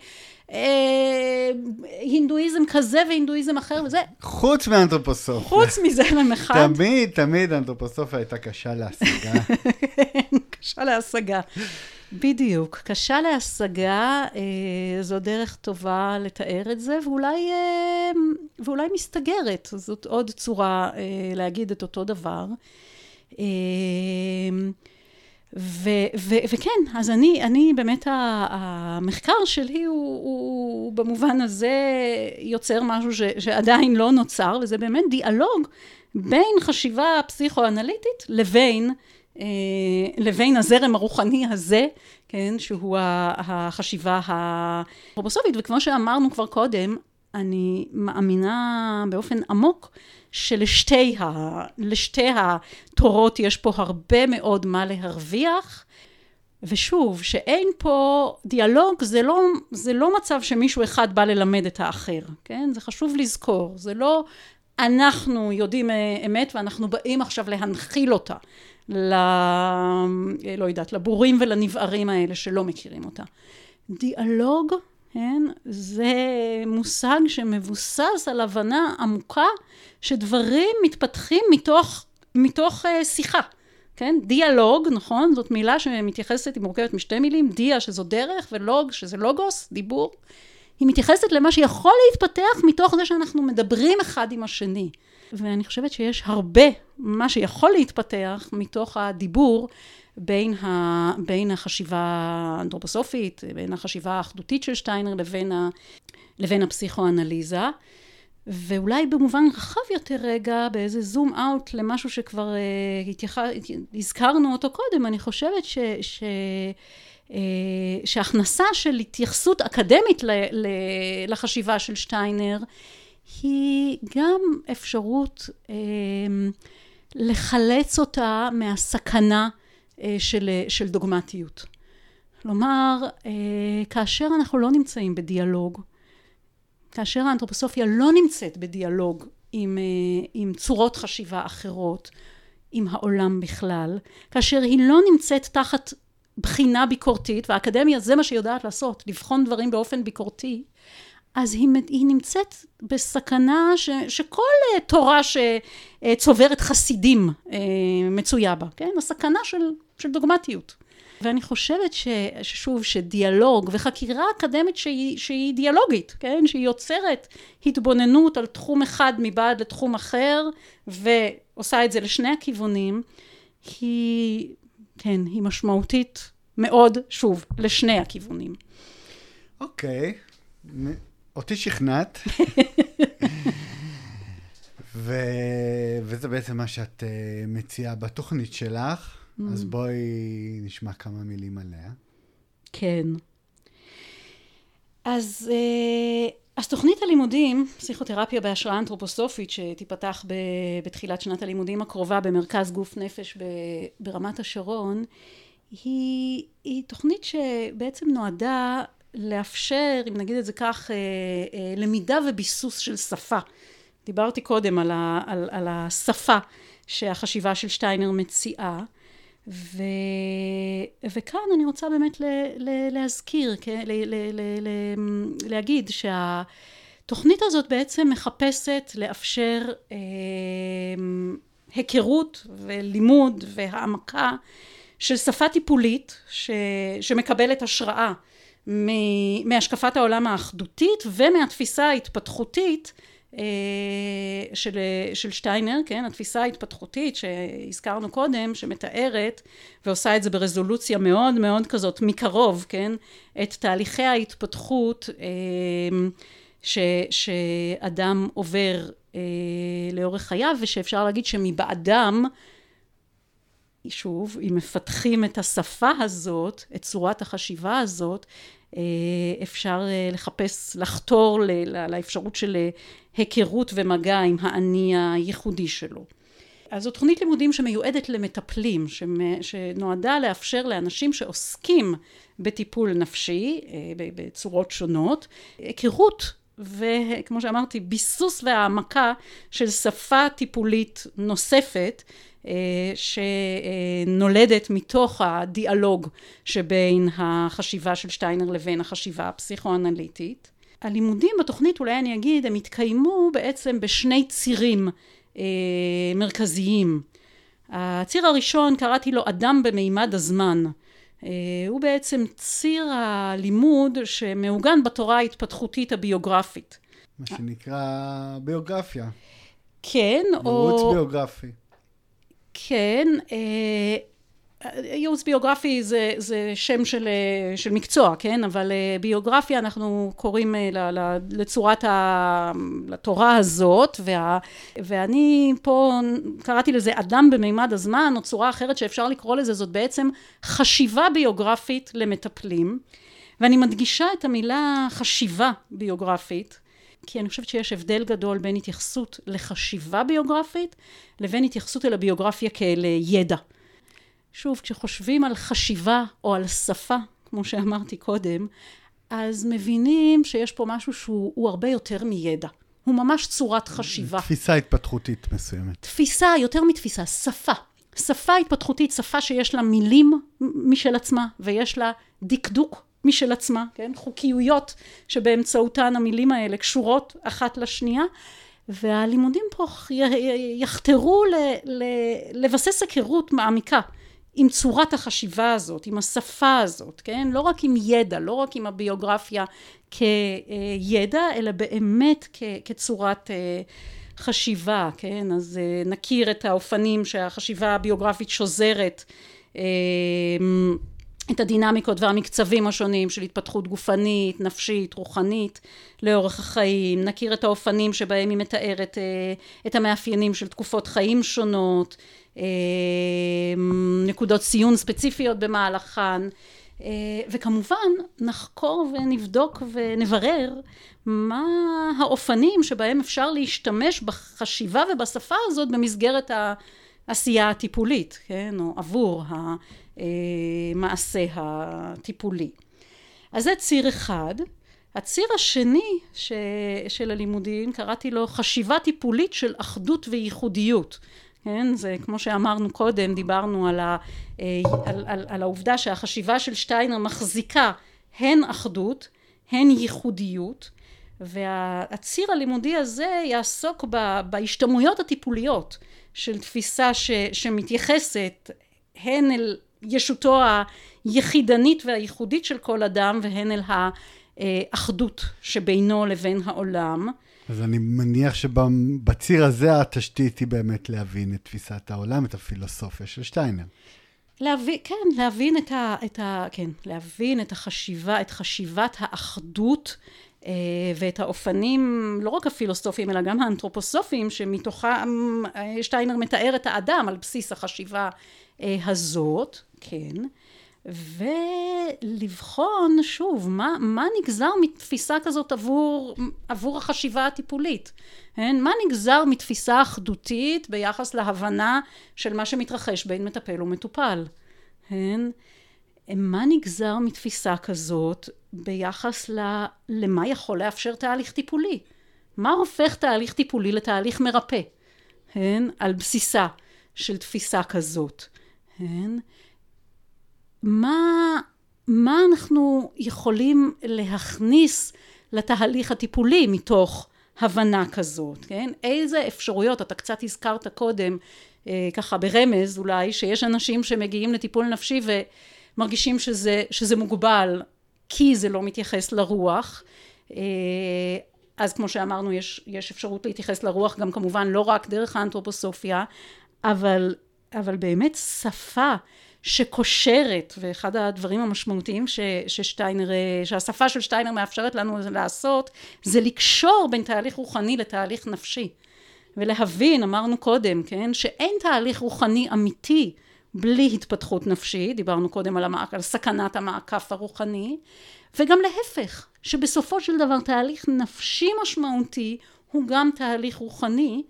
הינדואיזם כזה והינדואיזם אחר וזה. חוץ מאנתרופוסופיה. חוץ מזרם אחד. תמיד, תמיד אנתרופוסופיה הייתה קשה להשגה. קשה להשגה. בדיוק, קשה להשגה, אה, זו דרך טובה לתאר את זה, ואולי, אה, ואולי מסתגרת, זאת עוד צורה אה, להגיד את אותו דבר. אה, ו, ו, וכן, אז אני, אני באמת, המחקר שלי הוא, הוא במובן הזה יוצר משהו ש, שעדיין לא נוצר, וזה באמת דיאלוג בין חשיבה פסיכואנליטית לבין, לבין הזרם הרוחני הזה, כן, שהוא החשיבה האנתרופוסופית, וכמו שאמרנו כבר קודם, אני מאמינה באופן עמוק שלשתי ה, התורות יש פה הרבה מאוד מה להרוויח. ושוב, שאין פה דיאלוג, זה לא, זה לא מצב שמישהו אחד בא ללמד את האחר, כן? זה חשוב לזכור, זה לא אנחנו יודעים אמת ואנחנו באים עכשיו להנחיל אותה ל... לא יודעת, לבורים ולנבערים האלה שלא מכירים אותה. דיאלוג כן? זה מושג שמבוסס על הבנה עמוקה שדברים מתפתחים מתוך, מתוך uh, שיחה, כן? דיאלוג, נכון? זאת מילה שמתייחסת, היא מורכבת משתי מילים, דיה שזו דרך ולוג שזה לוגוס, דיבור. היא מתייחסת למה שיכול להתפתח מתוך זה שאנחנו מדברים אחד עם השני. ואני חושבת שיש הרבה מה שיכול להתפתח מתוך הדיבור בין, ה, בין החשיבה האנתרופוסופית, בין החשיבה האחדותית של שטיינר לבין, ה, לבין הפסיכואנליזה. ואולי במובן רחב יותר רגע, באיזה זום אאוט למשהו שכבר uh, התייח... הזכרנו אותו קודם, אני חושבת ש... ש... uh, שהכנסה של התייחסות אקדמית. לחשיבה של שטיינר היא גם אפשרות uh, לחלץ אותה מהסכנה אה, של, אה, של דוגמטיות. כלומר, אה, כאשר אנחנו לא נמצאים בדיאלוג, כאשר האנתרופוסופיה לא נמצאת בדיאלוג עם, עם צורות חשיבה אחרות, עם העולם בכלל, כאשר היא לא נמצאת תחת בחינה ביקורתית, והאקדמיה זה מה שהיא יודעת לעשות, לבחון דברים באופן ביקורתי, אז היא, היא נמצאת בסכנה ש, שכל אה, תורה שצוברת חסידים אה, מצויה בה, כן? הסכנה של, של דוגמטיות. ואני חושבת ש, ששוב, שדיאלוג וחקירה אקדמית שהיא, שהיא דיאלוגית, כן? שהיא יוצרת התבוננות על תחום אחד מבעד לתחום אחר, ועושה את זה לשני הכיוונים, היא, כן, היא משמעותית מאוד, שוב, לשני הכיוונים. אוקיי. Okay. אותי שכנעת. ו... וזה בעצם מה שאת uh, מציעה בתוכנית שלך, mm. אז בואי נשמע כמה מילים עליה. כן. אז, uh, אז תוכנית הלימודים, פסיכותרפיה בהשראה אנתרופוסופית, שתיפתח ב, בתחילת שנת הלימודים הקרובה במרכז גוף נפש ב, ברמת השרון, היא, היא תוכנית שבעצם נועדה לאפשר, אם נגיד את זה כך, אה, אה, למידה וביסוס של שפה. דיברתי קודם על, ה, על, על השפה שהחשיבה של שטיינר מציעה, ו, וכאן אני רוצה באמת ל, ל, להזכיר, ל, ל, ל, להגיד שהתוכנית הזאת בעצם מחפשת לאפשר אה, היכרות ולימוד והעמקה של שפה טיפולית ש, שמקבלת השראה מהשקפת העולם האחדותית ומהתפיסה ההתפתחותית של, של שטיינר, כן, התפיסה ההתפתחותית שהזכרנו קודם, שמתארת ועושה את זה ברזולוציה מאוד מאוד כזאת מקרוב, כן, את תהליכי ההתפתחות אה, ש, שאדם עובר אה, לאורך חייו ושאפשר להגיד שמבעדם שוב, אם מפתחים את השפה הזאת, את צורת החשיבה הזאת, אה, אפשר אה, לחפש, לחתור לאפשרות של אה, היכרות ומגע עם האני הייחודי שלו. אז זו תוכנית לימודים שמיועדת למטפלים, שנועדה לאפשר לאנשים שעוסקים בטיפול נפשי בצורות שונות, היכרות וכמו שאמרתי, ביסוס והעמקה של שפה טיפולית נוספת אה, שנולדת מתוך הדיאלוג שבין החשיבה של שטיינר לבין החשיבה הפסיכואנליטית. הלימודים בתוכנית, אולי אני אגיד, הם התקיימו בעצם בשני צירים אה, מרכזיים. הציר הראשון, קראתי לו אדם במימד הזמן. אה, הוא בעצם ציר הלימוד שמעוגן בתורה ההתפתחותית הביוגרפית. מה שנקרא ביוגרפיה. כן, או... מרוץ ביוגרפי. כן, אה, ייעוץ ביוגרפי זה, זה שם של, אה, של מקצוע, כן? אבל אה, ביוגרפיה אנחנו קוראים לצורת ה... לתורה הזאת, וה, ואני פה קראתי לזה אדם במימד הזמן, או צורה אחרת שאפשר לקרוא לזה, זאת בעצם חשיבה ביוגרפית למטפלים. ואני מדגישה את המילה חשיבה ביוגרפית, כי אני חושבת שיש הבדל גדול בין התייחסות לחשיבה ביוגרפית לבין התייחסות אל הביוגרפיה כאל ידע. שוב, כשחושבים על חשיבה או על שפה, כמו שאמרתי קודם, אז מבינים שיש פה משהו שהוא הרבה יותר מידע. הוא ממש צורת חשיבה. תפיסה התפתחותית מסוימת. תפיסה, יותר מתפיסה, שפה. שפה התפתחותית, שפה שיש לה מילים משל עצמה, ויש לה דקדוק משל עצמה, כן? חוקיויות שבאמצעותן המילים האלה קשורות אחת לשנייה, והלימודים פה יחתרו ל, ל, לבסס היכרות מעמיקה עם צורת החשיבה הזאת, עם השפה הזאת, כן? לא רק עם ידע, לא רק עם הביוגרפיה כידע, אלא באמת כ, כצורת אה, חשיבה, כן? אז אה, נכיר את האופנים שהחשיבה הביוגרפית שוזרת אה, את הדינמיקות והמקצבים השונים של התפתחות גופנית, נפשית, רוחנית לאורך החיים, נכיר את האופנים שבהם היא מתארת אה, את המאפיינים של תקופות חיים שונות, אה, נקודות ציון ספציפיות במהלכן, אה, וכמובן נחקור ונבדוק ונברר מה האופנים שבהם אפשר להשתמש בחשיבה ובשפה הזאת במסגרת העשייה הטיפולית, כן, או עבור ה... המעשה הטיפולי. אז זה ציר אחד. הציר השני ש... של הלימודים, קראתי לו חשיבה טיפולית של אחדות וייחודיות. כן? זה כמו שאמרנו קודם, דיברנו על, ה, אה, על, על, על העובדה שהחשיבה של שטיינר מחזיקה הן אחדות, הן ייחודיות, והציר הלימודי הזה יעסוק ב, בהשתמעויות הטיפוליות של תפיסה ש, שמתייחסת הן אל ישותו היחידנית והייחודית של כל אדם והן אל האחדות שבינו לבין העולם. אז אני מניח שבציר הזה התשתית היא באמת להבין את תפיסת העולם, את הפילוסופיה של שטיינר. להבין, כן, להבין את ה... את ה כן, להבין את החשיבה, את חשיבת האחדות אה, ואת האופנים, לא רק הפילוסופיים, אלא גם האנתרופוסופיים, שמתוכם אה, שטיינר מתאר את האדם על בסיס החשיבה אה, הזאת, כן. ולבחון שוב מה, מה נגזר מתפיסה כזאת עבור, עבור החשיבה הטיפולית, כן? מה נגזר מתפיסה אחדותית ביחס להבנה של מה שמתרחש בין מטפל ומטופל, כן? מה נגזר מתפיסה כזאת ביחס ל, למה יכול לאפשר תהליך טיפולי, מה הופך תהליך טיפולי לתהליך מרפא, כן? על בסיסה של תפיסה כזאת, כן? מה, מה אנחנו יכולים להכניס לתהליך הטיפולי מתוך הבנה כזאת, כן? איזה אפשרויות, אתה קצת הזכרת קודם, אה, ככה ברמז אולי, שיש אנשים שמגיעים לטיפול נפשי ומרגישים שזה, שזה מוגבל כי זה לא מתייחס לרוח. אה, אז כמו שאמרנו, יש, יש אפשרות להתייחס לרוח גם כמובן לא רק דרך האנתרופוסופיה, אבל, אבל באמת שפה שקושרת, ואחד הדברים המשמעותיים ש, ששטיינר, שהשפה של שטיינר מאפשרת לנו לעשות, זה לקשור בין תהליך רוחני לתהליך נפשי. ולהבין, אמרנו קודם, כן, שאין תהליך רוחני אמיתי בלי התפתחות נפשית, דיברנו קודם על, המעק, על סכנת המעקף הרוחני, וגם להפך, שבסופו של דבר תהליך נפשי משמעותי הוא גם תהליך רוחני,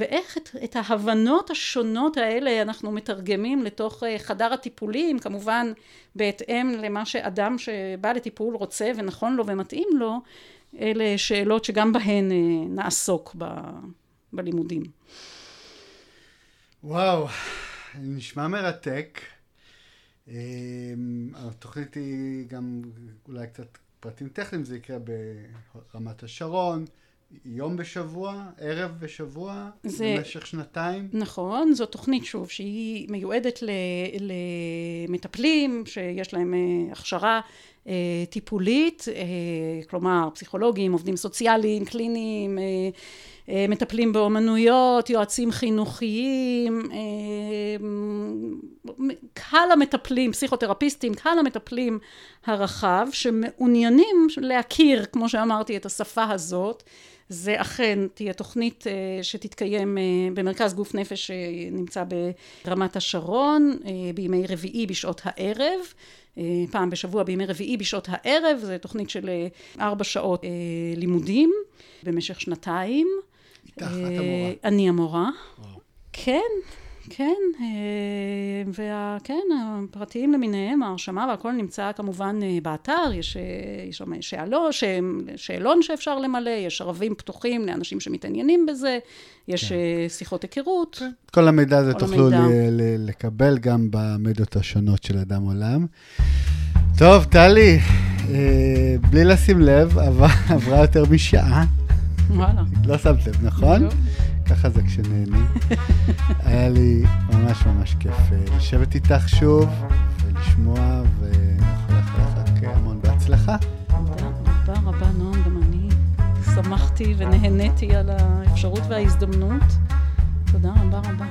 ואיך את, את ההבנות השונות האלה אנחנו מתרגמים לתוך אה, חדר הטיפולים, כמובן בהתאם למה שאדם שבא לטיפול רוצה ונכון לו ומתאים לו, אלה שאלות שגם בהן אה, נעסוק ב, בלימודים. וואו, נשמע מרתק. אה, התוכנית היא גם אולי קצת פרטים טכניים, זה יקרה ברמת השרון. יום בשבוע, ערב בשבוע, זה, במשך שנתיים. נכון, זו תוכנית שוב שהיא מיועדת למטפלים שיש להם אה, הכשרה אה, טיפולית, אה, כלומר פסיכולוגים, עובדים סוציאליים, קליניים, מטפלים באומנויות, יועצים חינוכיים, קהל המטפלים, פסיכותרפיסטים, קהל המטפלים הרחב שמעוניינים להכיר, כמו שאמרתי, את השפה הזאת זה אכן תהיה תוכנית אה, שתתקיים אה, במרכז גוף נפש שנמצא ברמת השרון אה, בימי רביעי בשעות הערב פעם בשבוע בימי רביעי בשעות הערב זו תוכנית של ארבע שעות לימודים במשך שנתיים. איתך, את המורה. אני המורה. וואו. כן, כן, אה, וכן, הפרטיים למיניהם, ההרשמה והכל נמצא כמובן אה, באתר, יש, אה, יש שם שאלו, שאלון שאפשר למלא, יש ערבים פתוחים לאנשים שמתעניינים בזה, יש כן. שיחות היכרות. כן. כל המידע הזה תוכלו המידע. לקבל גם במדיות השונות של אדם עולם. טוב, טלי, בלי לשים לב, עברה יותר משעה. וואלה. לא שמת לב, נכון? ככה זה כשנהנים. היה לי ממש ממש כיף אה, לשבת איתך שוב ולשמוע, ואנחנו נאחל לך המון בהצלחה. תודה רבה רבה, נועם, גם אני שמחתי ונהניתי על האפשרות וההזדמנות. תודה רבה רבה.